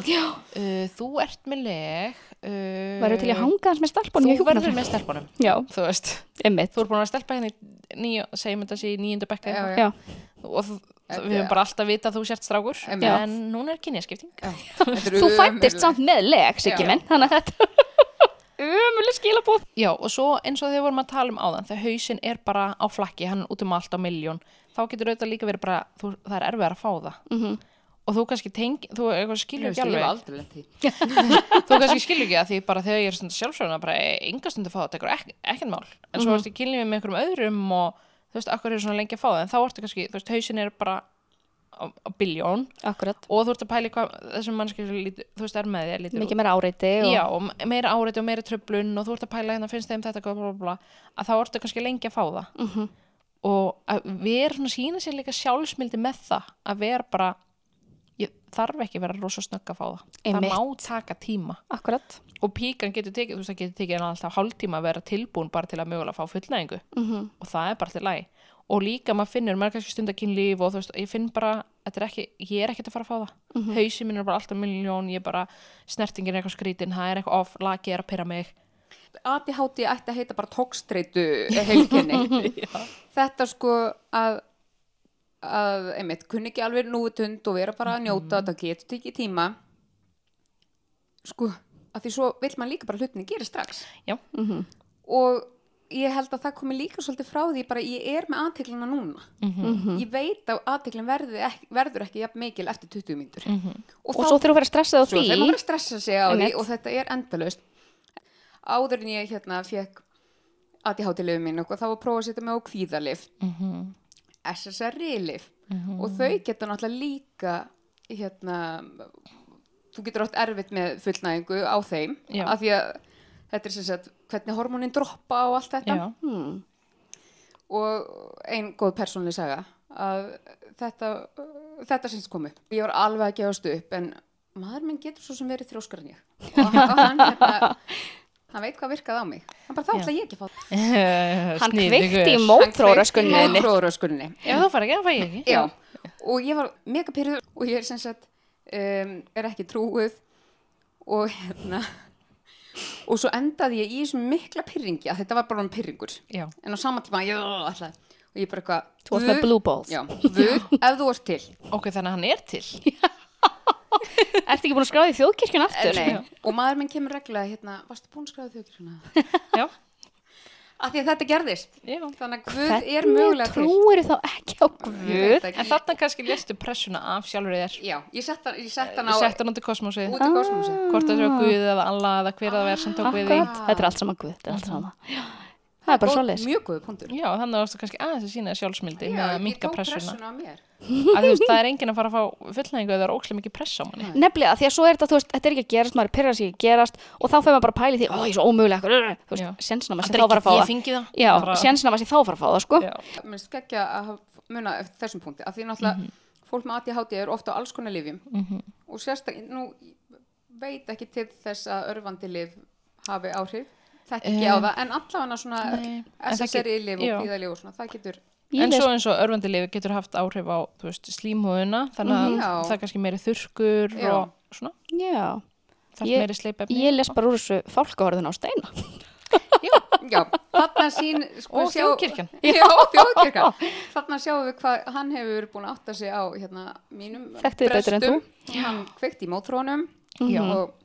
Uh, þú ert með leg. Uh, verður til að hanga hans með stelpunum Þú verður með stelpunum, já, þú veist. einmitt Þú er búin að stelpa henni nýju, segjum þetta sé í nýjundu bekka Já, já, og þú, Þetta- við höfum bara alltaf vita að þú sért strákur, Einmitt. en núna er kynjaskipting. <laughs> þú fættist samt með leg, Siggi Já. minn þannig að þetta ömuleg skilabóð Já, og svo eins og þegar vorum að tala um áðan, þegar hausinn er bara á flakki, hann er út um allt á miljón, þá getur auðvitað líka verið bara, þú, það er erfið að fá það. Mhm. Og þú kannski tengi, þú eitthvað skilur Ég ekki alveg. <laughs> þú kannski skilur ekki að því bara þegar ég er sjálfsöguna bara enga stundu að fá það, þetta er ekki, ekkert mál en svo ertu kynlífið með einhverjum öðrum og þú veist, akkur er svona lengi að fá það? En þá ertu kannski, þú veist, hausin er bara á, á biljón akkurat, og þú ert að pæli hvað þessum mannski þú veist, er með þér lítur mikið meira áreiti og, Já, og meira áreiti og meira tröflun og þú ert að pæla hérna, finnst þeim þetta bla, bla, bla, að þá ertu kannski lengi að fá það. Mhm. og að vera svona sína sér líka sjálfsmildi með það að vera bara þarf ekki að vera rosa snögg að fá það. Einmitt. það má taka tíma. Akkurat. Og píkan getur tekið, þú veist það getur tekið alltaf hálftíma að vera tilbúin bara til að mögulega fá fullnæðingu mm og það er bara til læg og líka maður finnur, maður er kannski stundakynlíf og þú veist, ég finn bara, er ekki ég er ekkert að fara að fá það, mm hausin minn er bara alltaf miljón, ég er bara, snertingin er eitthvað skrítin, það er eitthvað off, lagi er að pyrra mig. ADHD ætti að heita bara tókstreitu heilkenni. <laughs> Þetta sko að að, einmitt, kunni ekki alveg núutund og vera bara að njóta þetta getur tekið tíma. Sko, að því svo vil maður líka bara hlutinni gera strax. Já, og ég held að það komi líka svolítið frá því bara ég er með aðteklina núna. Ég veit að aðteklin verður ekki, verður ekki jafn mikil eftir 20 mínútur. Og svo þurfum við að vera stressað á svo því. þegar maður að stressa sig á því og þetta er endalaust. Áður en ég hérna fekk ADHD-lifið mín og þá var að prófa að setja mig á kvíðalif SSRI-lif og þau geta náttúrulega líka hérna þú getur átt erfitt með fullnæðingu á þeim Já. af því að þetta er sem sagt hvernig hormónin droppa og allt þetta hmm. og ein góð persónlega saga að þetta þetta syns kom upp. Ég var alveg að gefast upp en maður minn getur svo sem verið þrjóskar en ég og hann, og hann, <laughs> hérna, hann veit hvað virkaði á mig. Hann bara þá ætla ég ekki að fá <laughs> það hann kveikti í mótróðröskunni ef þú fara ekki, það fæ ég ekki. Já, og ég var mega pyrruð og ég er sem sagt um, er ekki trúið og hérna og svo endaði ég í þessum mikla pyrringi að þetta var bara um pyrringur já, en á sama tíma ég ætlaði og ég bara eitthvað Þú varst með "Guð, blue balls. Já, Guð, <laughs> ef þú varst til. Ok, þannig að hann er til <laughs> Ertu ekki búin að skráði þjóðkirkjun aftur? Nei, og maður minn kemur reglulega hérna, varstu búin að skráða þjókirkjuna? <laughs> já, Af því að þetta gerðist. Já. Þannig að Guð er mögulega til. trúir þá ekki á Ég Guð? en þarna kannski lestu pressuna af sjálfur þér. Já, ég sett hann, ég sett hann á Þú sett hann út í kosmosið út í kosmosi hvort það sé á Guð eða Allah eða hver það er sem tók við því. Þetta er allt saman Guð, þetta er allt saman Það er bara svoleiðis. Mjög góð punktur. Já, þannig varstu kannski aðeins að sína sjálfsmildi með að tók pressuna. pressuna á mér. Að þú veist, það er enginn að fara að fá fullnæðingu eða það er ókslega mikið press á manni. Nefnilega, því að svo er þetta, þú veist, þetta er ekki að gerast, maður pyrrar sig ekki að gerast og þá fyrir maður bara að pæli því, ó, ég er svo ómögulega, þú Já. veist, sjensina maður sem Aldrei þá fara að fá það. það. Já, Bara- sjensina maður sem þá fara að fá það, sko. Já. Mér geggja að muna eftir þessum punkti af því náttúrulega fólk með ADHD er ofta á alls konar lifjum og sérstaklega, nú veit ekki til þess að örfandi lif hafi áhrif þekki ekki á Um, það, en allavega svona nei, en það SSRI lif já. og svona, það getur en svo eins og örvandi lifi getur haft áhrif á þú veist, slímhúðuna þannig að Já. það er kannski meiri þurrkur Já. og svona, Já, það er meiri sleipefni ég les bara úr þessu fálkaorðin á steina. Já, þarna sín sko, og þjóðkirkjan <laughs> Já, þjóðkirkjan Þarna sjáum við hvað hann hefur búin að átta sig á hérna, mínum Þekkti þig betur en brestum. Hann kveikti í mótrónum Já. og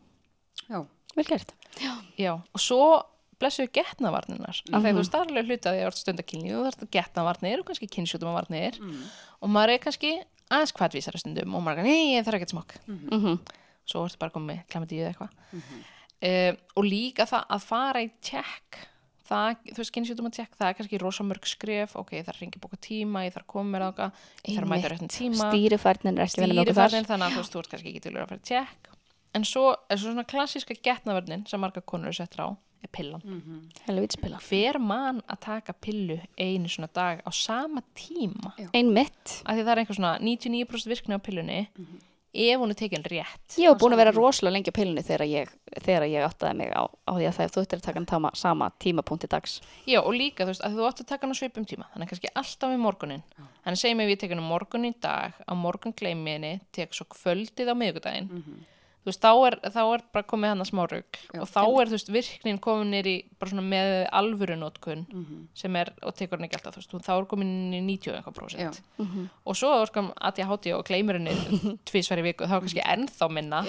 já, Vel gert. Já, og svo blessuðu getnavarninar af því að þú það er alveg hluta því að þú ert stundakynni og þú ert getnavarnir og kannski kynnsjútumavarnir og maður er kannski aðeins hvaðvísara stundum og maður er nei, ég þarf ekkert smokk. Mm svo ertu bara komið klemati eða eitthvað. Mm og líka það að fara í tjekk það, þú veist, kynnsjútuma tjekk það er kannski rosa mörg skref, ok, ég þarf að ringa bóka tíma, ég þarf að koma á það ég þarf að mæta er að að í en svo er svo svona klassíska getnavernin sem marga konur er settur á er pillan. Helvítspila. Hver mann að taka pillu einu svona dag á sama tíma? Ein mitt. af því það er einhver svona 99% virkni á pillunni ef hún er tekin rétt. Ég hef búin að vera rosalega lengi á pillunni þegar ég, þegar ég áttaði mig á, á því að það þú ættir að taka hann tama, sama tímapunkti dags. Já, og líka, þú veist, að þú átt að taka hann á svipum tíma þannig kannski alltaf í morgunin þannig segjum við ég tek hann á morgun í dag á morgun gleymiðinni, tek svo kvöldið á miðvikudaginn þú veist, þá er, þá er bara komið hann að smá Já, og þá er, þú veist, virknin komin nýr í bara svona með alvöru notkun sem er, og tekur hann ekki alltaf, þú veist, þá er komin í 90 og eitthvað prósent. Og svo er kom ADHD og gleymir henni <laughs> tvísværi viku, þá er kannski ennþá minna.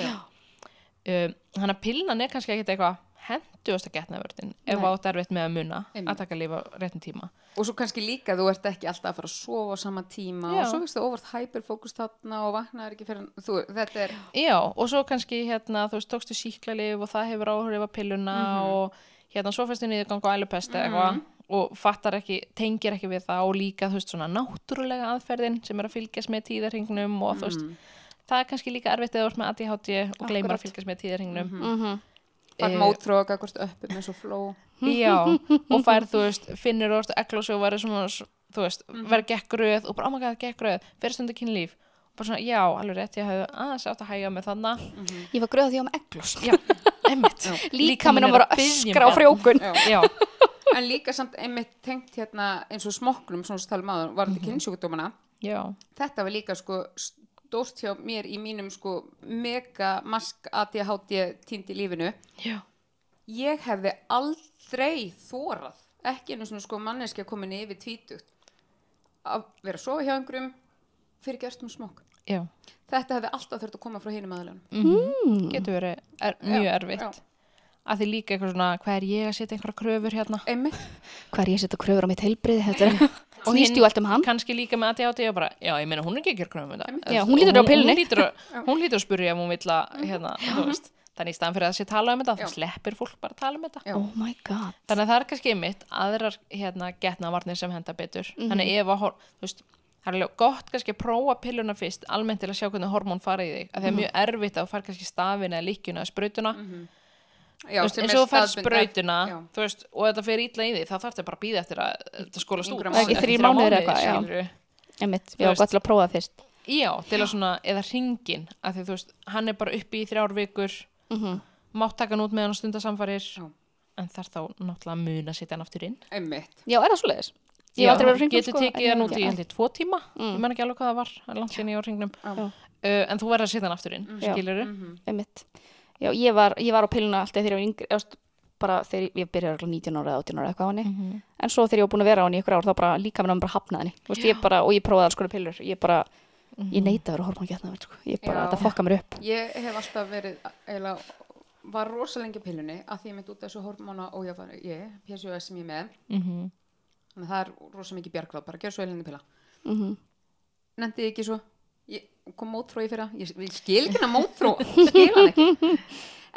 Um, þannig að pillan er kannski ekkit eitthvað henduðast að getna vörðin ef átt erfitt með að muna Einmitt. að taka líf á réttin tíma. Og svo kannski líka þú ert ekki alltaf að fara að sofa á sama tíma Já. og svo veist þú óvart hyperfókus þarna og vaknaður ekki fyrir þú, þetta er Já, og svo kannski hérna, þú veist, tókstu síklarlif og það hefur áhrif að pilluna og hérna svo fyrstu niðurgang og ælupest eða eitthvað og fattar ekki, tengir ekki við það og líka, þú veist, svona náttúrulega aðferðin sem er að fylgjast með tíðarhingnum og þú veist, það er kannski líka erfitt eða þú ert með ADHD og gleymar að fylgjast með tíðarhingnum Mm fær Eh, mótróka hvort uppi með svo fló Já, og fær, þú veist, eglósi og verður svona, þú veist, verður gekk röð og bara, oh my god, gekk röð, fyrir stundu kynlíf og bara svona, já, alveg rétt, ég hefði aðeins átt að hæga með þannig Ég var gröða því á með eglust. Já, einmitt. Líka minn að vera að öskra á frjókun. Já. Já, en líka samt einmitt tengt hérna eins og smokknum svona sem talum áður, var þetta kynnsjúkdómana já, þetta var líka sko stórt hjá mér í mínum sko mega mask ADHD týnd í lífinu. Já, ég hefði aldrei þórað ekki einu svona sko manneskja komin yfir tvítugt að vera að sofa hjá einhverjum fyrir gerstum smokk. Já. þetta hefði alltaf þurft að koma frá hinum aðlunum Mm. getur verið er, mjög Já, erfitt. Já. að því líka eitthvað svona, hvað er ég að setja einhverja kröfur hérna? Einmitt, Hvað er ég að setja kröfur á mitt heilbriði þetta er <laughs> og snýst jú allt um hann? kannski líka með ADHD og bara, já, ég meina hún er ekki að gera kröfum um þetta. Já, hún lítur á pillunni. hún lítur að, hún lítur að spyrja ef hún vill að hérna, þú veist, þannig í staðan fyrir að sé tala um þetta þá sleppir fólk bara að tala um þetta. Oh my god. Þannig að það er kannski einmitt aðrar hérna, getnavarnir sem henda betur. Þannig ef að, þú veist það er gott kannski að prófa pilluna fyrst almennt til að sjá hvernig hormón fara í þig að það er mjög erfitt að þú fær kannski stafin eða líkjuna eða sprautuna já, Þú veist, sem eins er og þú fær staðbundið. sprautuna Já. þú veist, og þetta fer ítla í því þá þarf þetta bara að býða eftir að þetta skólast út Einhverja mánuði. Ekki þrír Þrjá mánuðir eitthvað. Einmitt, Þú já, veist. gott til að prófa það fyrst já, til að svona, eða ringin að því þú veist, hann er bara uppi í þrjár vikur Mhm. mátt taka hann út með hann og stunda samfarir Já. en þarf þá náttúrulega að muna að setja hann aftur inn einmitt, Já, er það svoleiðis? Ég hef aldrei verið á hringnum, getur sko, tekið hann ég út í ég tvo tíma Mm. ég menn ekki alveg hvað það var, það er langt hringnum Já. uh, en þú verður að setja hann aftur inn Já. Já, ég var, ég var á pilluna alltaf þegar ég var yngri ást, bara þegar ég- ég byrjaði örugglega 19 ára eða 18 ára eitthvað á henni. Mhm. en svo þegar ég var búin að vera á henni ykkur ár þá bara líka mér bara hafnaði henni. Þú veist, ég bara, og ég prófaði alls konar pillur. Ég bara, ég neita að vera hormóngetna sko. ég bara, Já. þetta fokka mér upp. Ég hef alltaf verið eiginlega, var rosa lengi á pillunni að því ég myndi út þessu hormóna og ég var, ég, PCOS sem ég með. Mhm. þannig að það er rosa mikið bjargráð, bara gjör svo elinni pilla. Mm nefndi ég ekki svo ég kom mótfró í fyrra, ég, ég skil ekki hana mótfró skil hann ekki.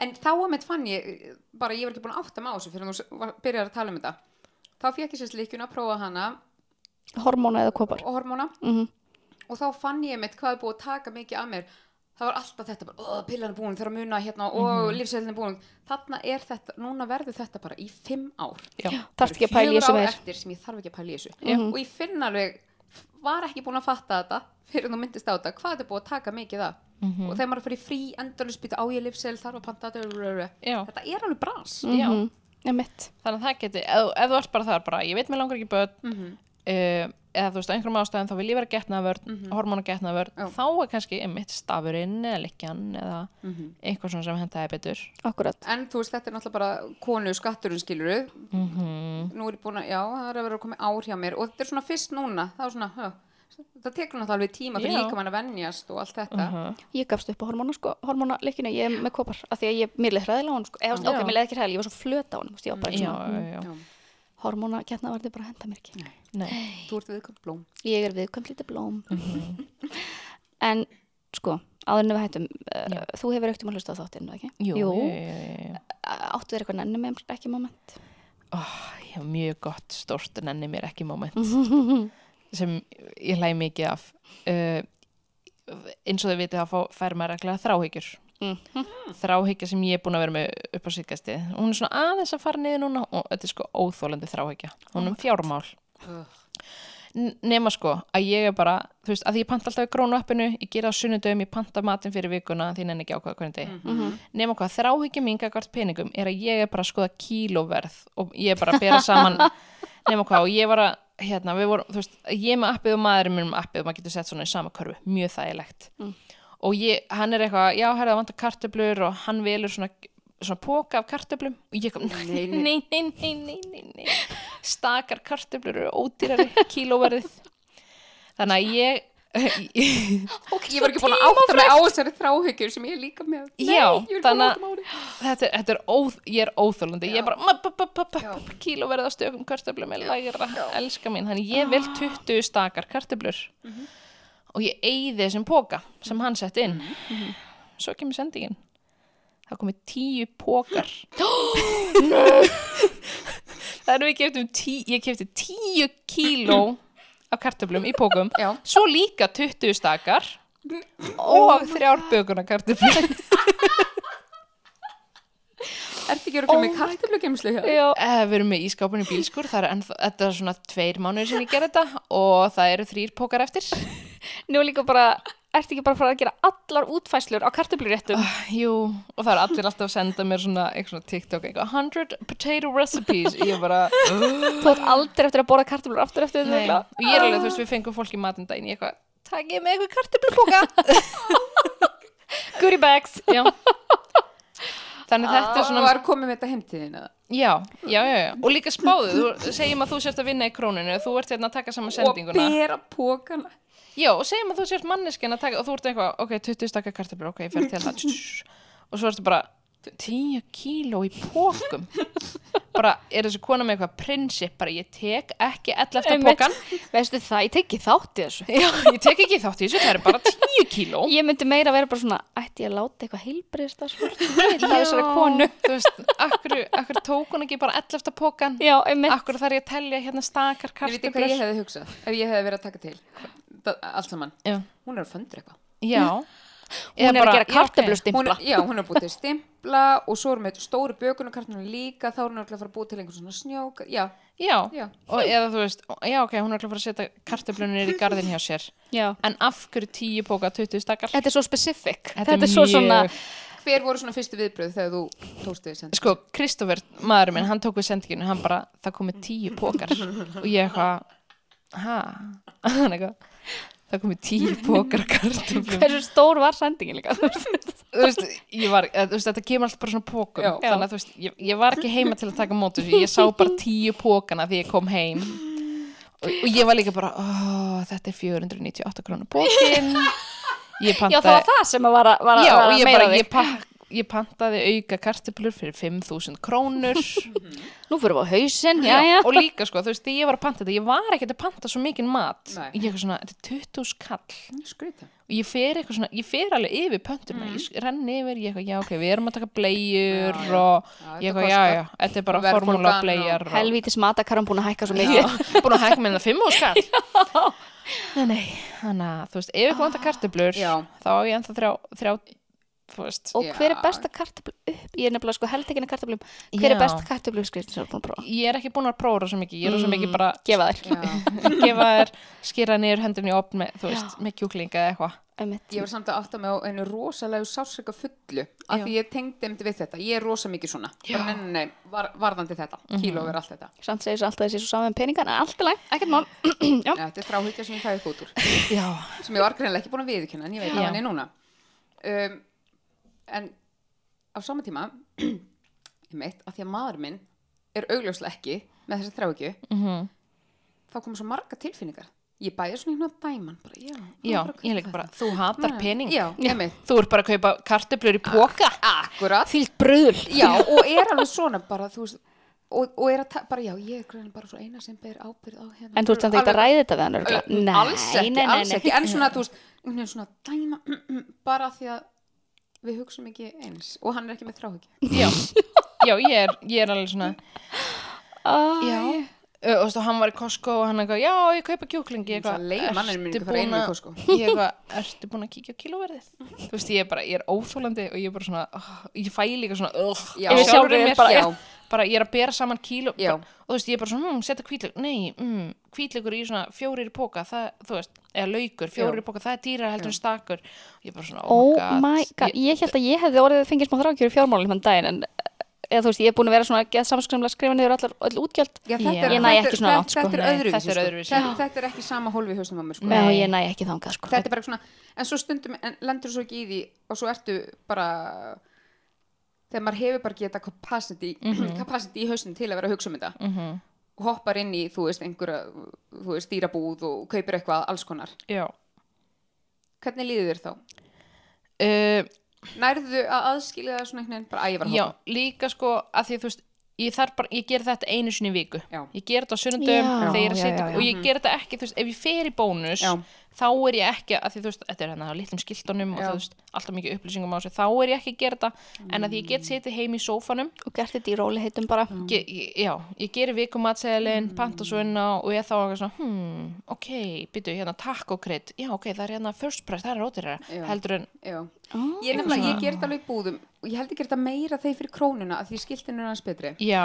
En þá að mitt fann ég, bara ég var ekki búin að átta þessu fyrir þú s- var- byrjar að tala um þetta. Þá fekk ég sérst líkjuna að prófa hana. Hormóna eða kopar. Og hormóna. Mm og þá fann ég mitt hvað er búið að taka mikið af mér. Það var alltaf þetta bara, "Ó, pillan er búin, þegar að muna hérna og mm -hmm. er búin. Þarna er þetta, núna verður þetta bara í fimm ár. Já. þarfst ekki að Fjögur þessu meir eftir sem ég þarf ekki að pæla í þessu. Og ég finn alveg var ekki búin að fatta þetta fyrir þú myndist á þetta, hvað er búið að taka mikið af Mhm. og þegar maður er að fara í frí endalus býta á ég lifsel, þarf að panta þetta þetta er alveg brans Já. Mhm. Einmitt. þannig að það geti, ef, ef þú ert bara þar bara, ég veit mér langar ekki börn Mhm. uh, eða þú veist, á einhverjum ástæðum þá vil ég vera getnaðvörn, mm -hmm. hormóna getnaðvörn Já. þá er kannski einmitt stafurinn eða likjan eða Mhm. eitthvað svona sem hentaði betur. Akkurat en þú veist, þetta er náttúrulega bara konu skatturinn skiluru mm nú er ég búin að, já, það er að vera að koma ár hjá mér. Og þetta er svona fyrst núna, það er svona hö, það tekur náttúrulega alveg tíma fyrir líka mann að venjast og allt þetta. -hmm. ég gafst upp á hormóna sko, hormónaleikinu, ég er með kopar af því að ég, mér leið hræðilega ég var var bara að henda mér ekki. Nei. þú ert viðkvæmt blóm. Ég er viðkvæmt lítið blóm. Mhm. <laughs> en sko, áður en við hættum uh, þú hefur aukt um að hlusta á þáttinu, ekki? Jú, jú, jú, jú. áttu þér eitthvað nenni með ekki moment? Oh, ég hef mjög gott stórt nenni mér ekki moment. <laughs> Sem ég hlæði mikið af. Uh, eins og þau vitið að fá, fær maður reglega þráhyggjur mm. þráhyggja sem ég er búin að vera með upp á síkasti hún er svona aðeins að fara niður núna og þetta er sko óþólandi þráhyggja hún er um fjármál Ugh. N- nema sko að ég er bara þú veist að því ég panta alltaf í grónu appinu ég gera á sunnudöfum, ég panta matinn fyrir vikuna því nenni ekki ákvæða hvernig degi Mhm. nema hvað þráhyggja mín gagvart peningum er að ég er bara að skoða kílóverð og ég er bara að bera saman <laughs> nema hvað og ég var að hérna, þú veist, ég með appið og maðurinn minn með appið og maður getur sett svona í sama körfu mjög þægilegt Mm. Og ég, hann er eitthvað, já, herra, það vantar kartöblur og hann velur svona, svona póka af kartöblum og ég kom, nei, <laughs> Nei, nei, nei. nei, nei, nei, stakar kartöblur eru ódýrari <laughs> kílóverðið. Þannig að ég <laughs> ég var ekki búin að átta mig á þessari þráhyggjur sem ég líka með. Nei, Já, ég þannig að þetta, er- þetta er óð, ég er óþólandi ég er bara kílóverð á stökum kartöflum er lægra, elska mín. Þannig ég vil 20 stakar kartöflur. Mhm. Og ég eyði þessum póka sem hann sett inn. Svo kemur sendingin. Það komið tíu pókar <gasps> <gasps> það er við keftum tí, ég kefti tíu kíló af kartöflum í pókum Já. svo líka 20 stakar og þrjár bökunar kartöflum. <laughs> Ertu ekki örugglega með kartöflugeymslu hjá? já, Eh, Við erum með ískápun í bílskur, það er ennþá, þetta er svona tveir mánuðir sem ég ger þetta og það eru þrýr pókar eftir. Nú líka bara ertu ekki bara að fara að gera allar útfæslur á kartöfluréttum? Jú, og það er allir alltaf að senda mér svona, eitthvað svona TikTok, eitthvað 100 potato recipes, ég bara þú átt aldrei eftir að borða kartöflur aftur eftir Nei, þetta. og ég er alveg, þú veist, við fengum fólk í matinn daginn í eitthvað, takk ég með eitthvað kartöflubóka goodie bags. Já. Þannig þetta er og svona var komið með þetta heimtíðin eða? Já, já, já, já, og líka spáðu, þú, segjum að þú sért að vinna í króninu, þú ert hérna að taka saman og sendinguna. bera pókana Já, og segjum að þú sért manneskinn að taka og þú ert eitthvað, ok, 20 stakka kartöflur, ok, ég fer til það <laughs> og svo ertu bara 10 kíló í pókum <laughs> bara, er þessi kona með eitthvað prinsip, bara ég tek ekki 11 Einmitt. pókan, veistu það, ég tekki þátt í þessu. Já, ég tek ekki þátt í þessu, það er bara 10 kíló. <laughs> Ég myndi meira vera bara svona ætti ég að láta eitthvað heilbriðst að þessari konu Þú veist, akkur, akkur tók hún ekki bara 11 pókan já, einmitt. Akkur þarf ég að telja hérna stakar Ég veit hvað ég hefði hugsað ef ég hefði verið að taka til. Allt saman. Já, hún er að föndur eitthvað. Já hún er að gera hún kartöflustimpla er, já, hún er búið til stimpla og svo er með stóru bökunarkartunum líka þá er hún örugglega að fara að búið til einhvern svona snjók já, Já, já, og eða þú veist, já ok, hún er alltaf að fara að setja kartöflunir í garðin hjá sér. Já. En af hverju 10 póka 20 stakar? þetta er svo specific. Þetta þetta, er svo svona hver voru svona fyrstu viðbröð þegar þú tókst við send Sko, Kristoffer, maðurinn minn, hann tók við sendinginu, hann bara, það komið 10 pókar Og ég eitthvað, ha? <laughs> Það komið 10 pókar hversu stór var sendingin líka? Þú veist. Var, eh, þú veist, þetta kemur alltaf bara svona pókum Já. Þannig að þú veist, ég, ég var ekki heima til að taka mót Ég sá bara 10 pókana því ég kom heim. Og, og ég var líka bara, þetta er 498 krónu pókin Ég já, pantaði það var það sem að var að, var að, Já, var að ég bara, ég, pak, ég pantaði auka kartöflur fyrir 5.000 krónur. Nú fyrir við á hausinn, já, já og líka sko, þú veist, þegar ég var að panta þetta ég var ekki að panta svo mikið mat. Nei. ég eitthvað svona, þetta er 20 skall. Skrýta og ég fer eitthvað svona, ég fer alveg yfir pöntuna, Mm. ég renni yfir ég eitthvað, já ok, við erum að taka já. og Já, ég eitthvað, já, já, þetta er bara formúla og- bleijar og, helvítis matakaran búin að hækka svo mikið. Búin að hækka með það 5 og skall. <laughs> Nei, nei, þannig að þú veist, ef ég vantar kartöflur Já. þá á ég ennþá þrjá, þrjá veist, og hver er Já. besta kartöflu upp ég er nefnilega sko held ekki henni kartöflum. Hver Já. er besta kartöflu skriftin sem þú er búin að prófa? Ég er ekki búin að prófa svo mikið, ég er svo mikið bara gefa þér, já. <laughs> gefa þér, skýra niður hendurinn í opn með, þú veist, með kjúklinga eða eitthvað. Ég var samt að átta mig á einu rosalegu sásöka fullu af Já. því ég tengdi við þetta. Ég er rosa mikið svona. Bara, nei, nei, nei, var, varðandi þetta, kíló er allt þetta. Samt segir svo alltaf þessi svo saman peningar en allt er læg, ekkert mál. <clears throat> Já, ja, þetta er þráhyggja sem ég fæði út úr. Já, sem ég var greinlega ekki búin að viðkynna en ég veit Já. að hann er núna. Um, en á sama tíma ég meitt að því að maður minn er augljóslega ekki með þessa þráhyggju mm þá koma svo marga tilfinningar. Ég bæði svona hérna dæman bara, já, já, ég líka bara, þú hatar pening. já, einmitt. Þú ert bara að kaupa kartöflur í akkurat. Fyllt bröðul já, <laughs> og er alveg svona bara, veist og, og er að, bara já, ég er bara svo eina sem ber ábyrð á hérna. En þú ert samt ekki að ræða þetta nei, alls ekki, alls ekki. En svona, <laughs> þú veist, einhvern svona dæma mm, mm, bara því að við hugsum ekki eins. Og hann er ekki með þráhyggju. Já, <laughs> já, ég er, ég er alveg svona Æ. já og þú veist, hann var í Costco og hann eitthvað, já, ég kaupa kjúklingi. Í <laughs> ég eitthvað, ertu búin að kíkja á kílóverðið? Þú veist, ég er bara, ég er óþólandi og ég er bara svona, oh, ég fæ líka svona uh, Já. Yfir sjálfri þér bara, bara ég er að bera saman kíló bara, og þú veist, ég er bara svona, hm, setja hvítleik nei, mm, hvítleikur í svona fjórir í póka það, þú veist, eða laukur, fjórir í póka það er dýrar heldur en stakur. Og ég er bara svona, oh, oh my god, god, ég held að ég hefði orðið eða þú veist, ég er búin að vera svona geð samskriflega að skrifa niður allar, öll útgjöld Já, er, Ég næ ekki svona þetta, sko. þetta er Nei, öðruvísi, þetta er sko. Þetta, þetta er ekki sama hólfi í hausnum á mér sko. Já, ég næ ekki þangað sko þetta er bara svona, en svo stundum en lendur svo ekki í því og svo ertu bara þegar maður hefur bara geta capacity, capacity í hausnum til að vera að hugsa um þetta Mhm. og hoppar inn í, þú veist, einhverja þú veist, dýrabúð og kaupir eitthvað alls konar já hvernig líður þér þá? uh, Nærðu að aðskilja það svona einhvern veginn bara að ég var að Já, hoppa líka sko að því þú veist ég þarf bara, ég ger þetta einu sinni í viku Já. ég ger þetta á sunnundum Já, þegar ég er að já, setja já, já. og ég ger þetta ekki, þú veist, ef ég fer í bónus Já. Þá er ég ekki, að því þú veist, þetta er hérna á litlum skiltunum og Já. þú veist, alltaf mikið upplýsingum á þessu, þá er ég ekki að gera þetta en að því ég get setið heim í sófanum og gert þetta í róli heitum bara ge, ég, já, ég geri vikumatseðilinn Mm. panta svo inn á og ég þá eitthvað svona hmm, ok, byttu, hérna takkokrydd já, ok, það er hérna first price, það er Já. heldur en, Já. Ah. ég, nefnilega, ég ger þetta alveg í búðum og ég held ég ger þetta meira þegar fyrir krónuna að því skiltinu er hans betri já,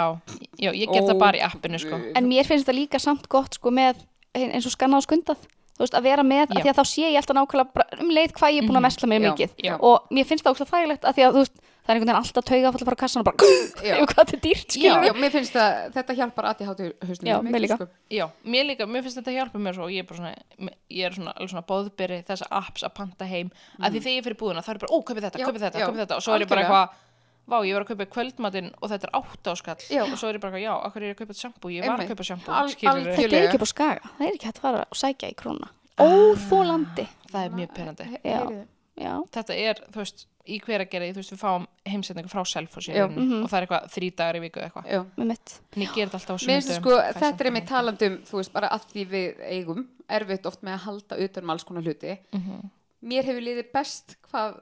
já, ég ger það bara í appinu, sko en mér finnst þetta líka samt gott sko með eins og skannað og skundað þú veist, að vera með, Já. af því að þá sé ég alltaf nákvæmlega um leið hvað ég er búin að vesla mér Já, mikið. Já. og mér finnst það ókslega þægilegt að því að þú veist, það er einhvern veginn alltaf tauga að fara að kassan og bara, <laughs> Já. yfir hvað þetta er dýrt, Já, skilur já, mér finnst það, þetta hjálpar að ég hátu hausnum Já, mér líka. Já, mér líka, mér finnst þetta hjálpa mér svo og ég er bara svona, ég er svona, alveg svona bóðberi þessa apps að panta heim. Að því þegar ég fyrir búðina þá er bara, ó, kaupið þetta, Já, kaupið þetta, já, kaupið þetta. Og svo er ég bara eitthvað, vá, ég var að kaupa kvöldmatinn og þetta er átt áskall Já. og svo er ég bara já, akkur er ég að kaupa sjampo, ég var að kaupa sjampo, Al- skilur algjör- Þetta er ekki upp á skaga, það er ekki hægt að fara og sækja í króna Ah. Óþólandi það er mjög penandi. Já, já, Þetta er, þú veist, í hver að gera, þú veist, við fáum heimsendingu frá í Já. rauninni og það er eitthvað þrý dagar í viku eða eitthvað. Með En ég ger þetta alltaf á Mér sunnudögum. sko, þetta er heim. talandum, þú veist, bara að því við eigum, erfitt oft með að halda utan um alls konar hluti. Mhm. Mér hefur liðið best hvað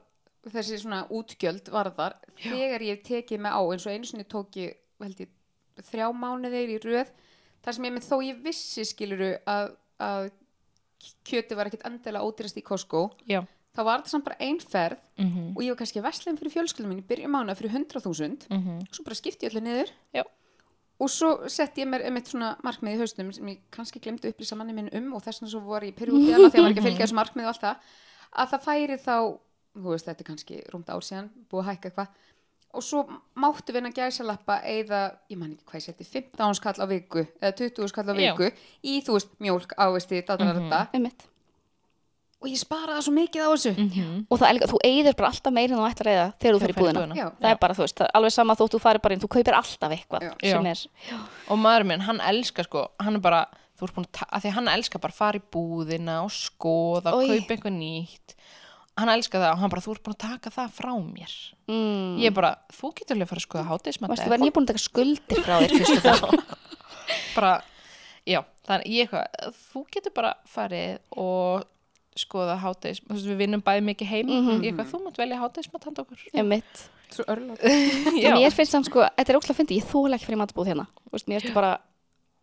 þessi svona útgjöld varðar þegar ég tekið mig á, eins og einu sinni tók ég, held ég, þrjá mánuðir í röð, þar sem ég með þó ég vissi skiluru að, að kjöti var ekkit endilega ódýrast í Costco, Já. þá var þetta samt bara ein ferð Mhm, og ég var kannski vestlinn fyrir fjölskyldum mín í byrjum mánuða fyrir 100.000 mhm. svo bara skipti ég öllu niður Já. og svo setti ég mér einmitt svona markmið í hausnum sem ég kannski glemdi að upplýsa manni minn um og þess vegna svo var ég pyrrúti hana <laughs> þegar ég var ekki að fylgja þessu markmið og allt það að það færi þá, þú veist þetta er kannski rúmt ár síðan, búið að hækka eitthvað. Og svo máttu við hennar gæsalappa eða, ég man ekki hvað ég seti 15 skall á viku eða 20 skall á Já. viku í þú veist mjólk, ávisti, datararata með mitt og ég sparaði svo mikið á þessu. Mhm. og það er líka, þú eigður bara alltaf meira en þú ættir að eigða þegar þú fyrir búðina. Já. það er bara, þú veist, það er alveg sama þótt þú farir bara inn þú kaupir alltaf eitthvað er, og maður minn, hann elskar sko hann er bara, þú ert búin að, því hann elskar bara að fara í búðina og skoða kaupa eitthvað nýtt hann elskar það og hann bara, þú ert búin að taka það frá mér. Mm, ég er bara, þú getur alveg að fara að skoða hátegismat varstu verið nýbúin að taka skuldir frá þér fyrst og fremst. bara, já, þannig ég eitthvað þú getur bara farið og skoða hátegis, þú veist við vinnum bæði mikið heim. Mhm. ég eitthvað, þú mátt velja hátegismat handa okkur. <laughs> Örlátt. <laughs> Já, mér finnst samt sko, þetta er óslega fyndi, ég þóla ekki fyrir matbúð hérna. Þú veist, mér finnst þetta bara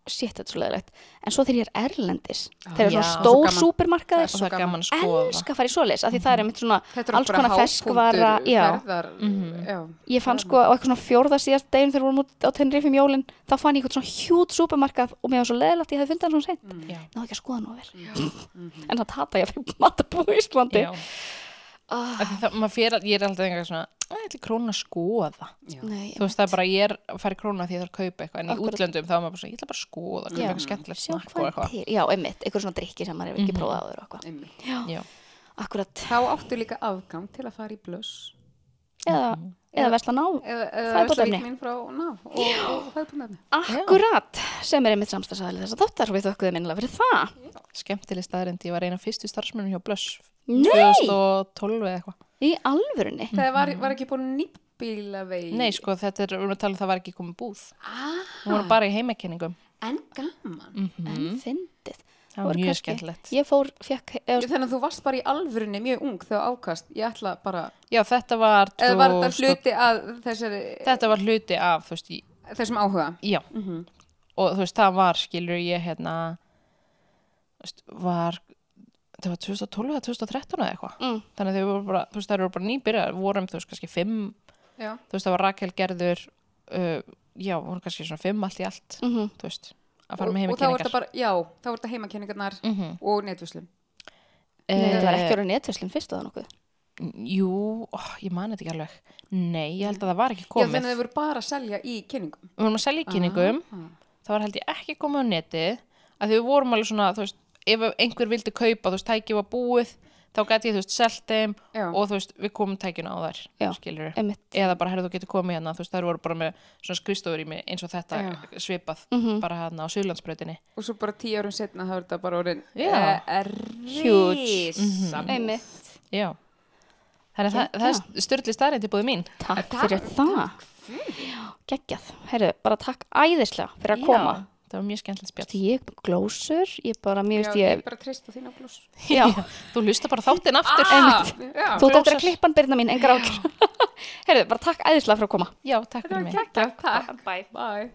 shit, þetta er svo leðilegt en svo þegar ég er erlendis þegar er Já. svona Svo stór gaman. súpermarkaðir og það er gaman að skoða elska að fara í svoleiðis, af því það er einmitt svona er alls konar ferðar, Mhm. já. ég fann sko á eitthvað svona fjórða síðast degin þegar við vorum út á Tenerife í mjólin þá fann ég eitthvað svona hjút súpermarkað og mér var svo leðilegt, ég hefði fundið hann svona seint Mm. náðu ekki að skoða nú vel <laughs> en það tata ég fyrir matabúð í Íslandi já. Því það, fyrir, ég er alltaf einhver svona "Æ, ég ætla í krónu að skoða Nei, þú veist það er bara, ég er að fara í krónu því ég þarf að kaupa eitthvað en í Akkurat. útlöndum þá er maður bara svona, ég ætla bara að skoða kaupa Já. eitthvað skemmtilegt snakk og hvað er eitthvað já, einmitt, eitthvað svona drikki sem maður hefur ekki Mhm. prófað áður og eitthvað Einmitt. já, akkurat, Þá áttu líka afgang til að fara í blöss eða. Eða versla ná fæðbúnefni. akkurat, sem er einmitt samstagsæðileg þess að þáttar við þökkuðum minnilega fyrir það. Skemmtileg staðrind, ég var eina fyrstu starfsmennum hjá Blöss Nei! 2012 eða eitthvað. Í alvörunni? Það var, var ekki búin nýttbílavegi. nei sko, þetta er, erum að tala um það var ekki komið búð. Ah, við vorum bara í heimakenningum. En gaman. mm en fyndið það var mjög skemmtilegt. Ég fór, fekk eða, Þannig að þú varst bara í alvörunni mjög ung þegar ákast. Ég ætla bara, já, þetta var, eða var þetta 2000 hluti að þessari, þetta var hluti af, þú veist, í, þessum áhuga? já. Mm og þú veist, það var, skilur ég hérna þú veist, var það var 2012 eða 2013 eða eitthvað. Mm, þannig að þau voru bara, þú veist, það eru bara nýbyrjar vorum, þú veist, kannski fimm Já. þú veist, það var Rakel gerður uh, já, voru kannski svona fimm allt í allt mm þú veist, að fara Og, með bara, já, þá er þetta heimakenningarnar mm -hmm. og netvíslum. Nei, þetta var ekki orðið netverslun fyrst það nokkuð Jú, ó, ég man þetta ekki alveg Nei, ég held að það var ekki Já, komið þannig að þau voru bara að selja í kynningum. Við vorum að selja í kynningum Ah. Það var held ég ekki komið á neti að því við vorum alveg svona, þú veist ef einhver vildi kaupa, þú veist, tæki var búið þá gæti ég, þú veist, selt þeim Já. og þú veist, við komum tækinu á þær Já. skilur einmitt eða bara, herrðu, þú getur komið hérna, þú veist, þær voru bara með svona skristofur í mig eins og þetta Já. svipað, Mhm. bara hérna á Suðlandsbrautinni Og svo bara tíu árum setna þá er þetta bara orðin Já. eh, Huge. risabúð. einmitt Já Þannig að það, það er styrli staðrænt í búið mín takk fyrir það geggjað, heyrðu, bara takk æðislega fyrir að koma Já, það var mjög skemmtilegt spjall ég er glósur, ég bara, mér veist ég ég er bara trist á þína blús. <laughs> já, Þú hlusta bara þáttinn aftur Ah, já. þú þetta er glósar. að klippan byrna mín, engar ákjör <laughs> heyrðu, bara takk æðislega fyrir að koma Já, takk fyrir mig Takk, takk. bye Bye.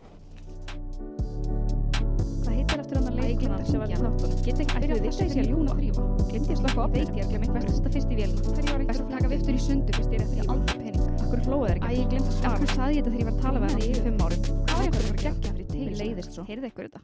Hvað heitir eftir hann að leikina sem var í þáttunum? Get ekki byrjað þess að sé að ljúna þrýfa. Glemdi ég slökka á Veit ég að glemir best að setja fyrst í vélina. Hverju var ekki að taka viftur í sundur er? Akkur hlóðu þeir ekki? Æ, ég glemdi að svara. Akkur saði ég þetta þegar ég var að tala við hann fyrir fimm árum? Hvað var ég að fara að gegja fyrir teil? Leiðist svo. Heyrðu ykkur þetta?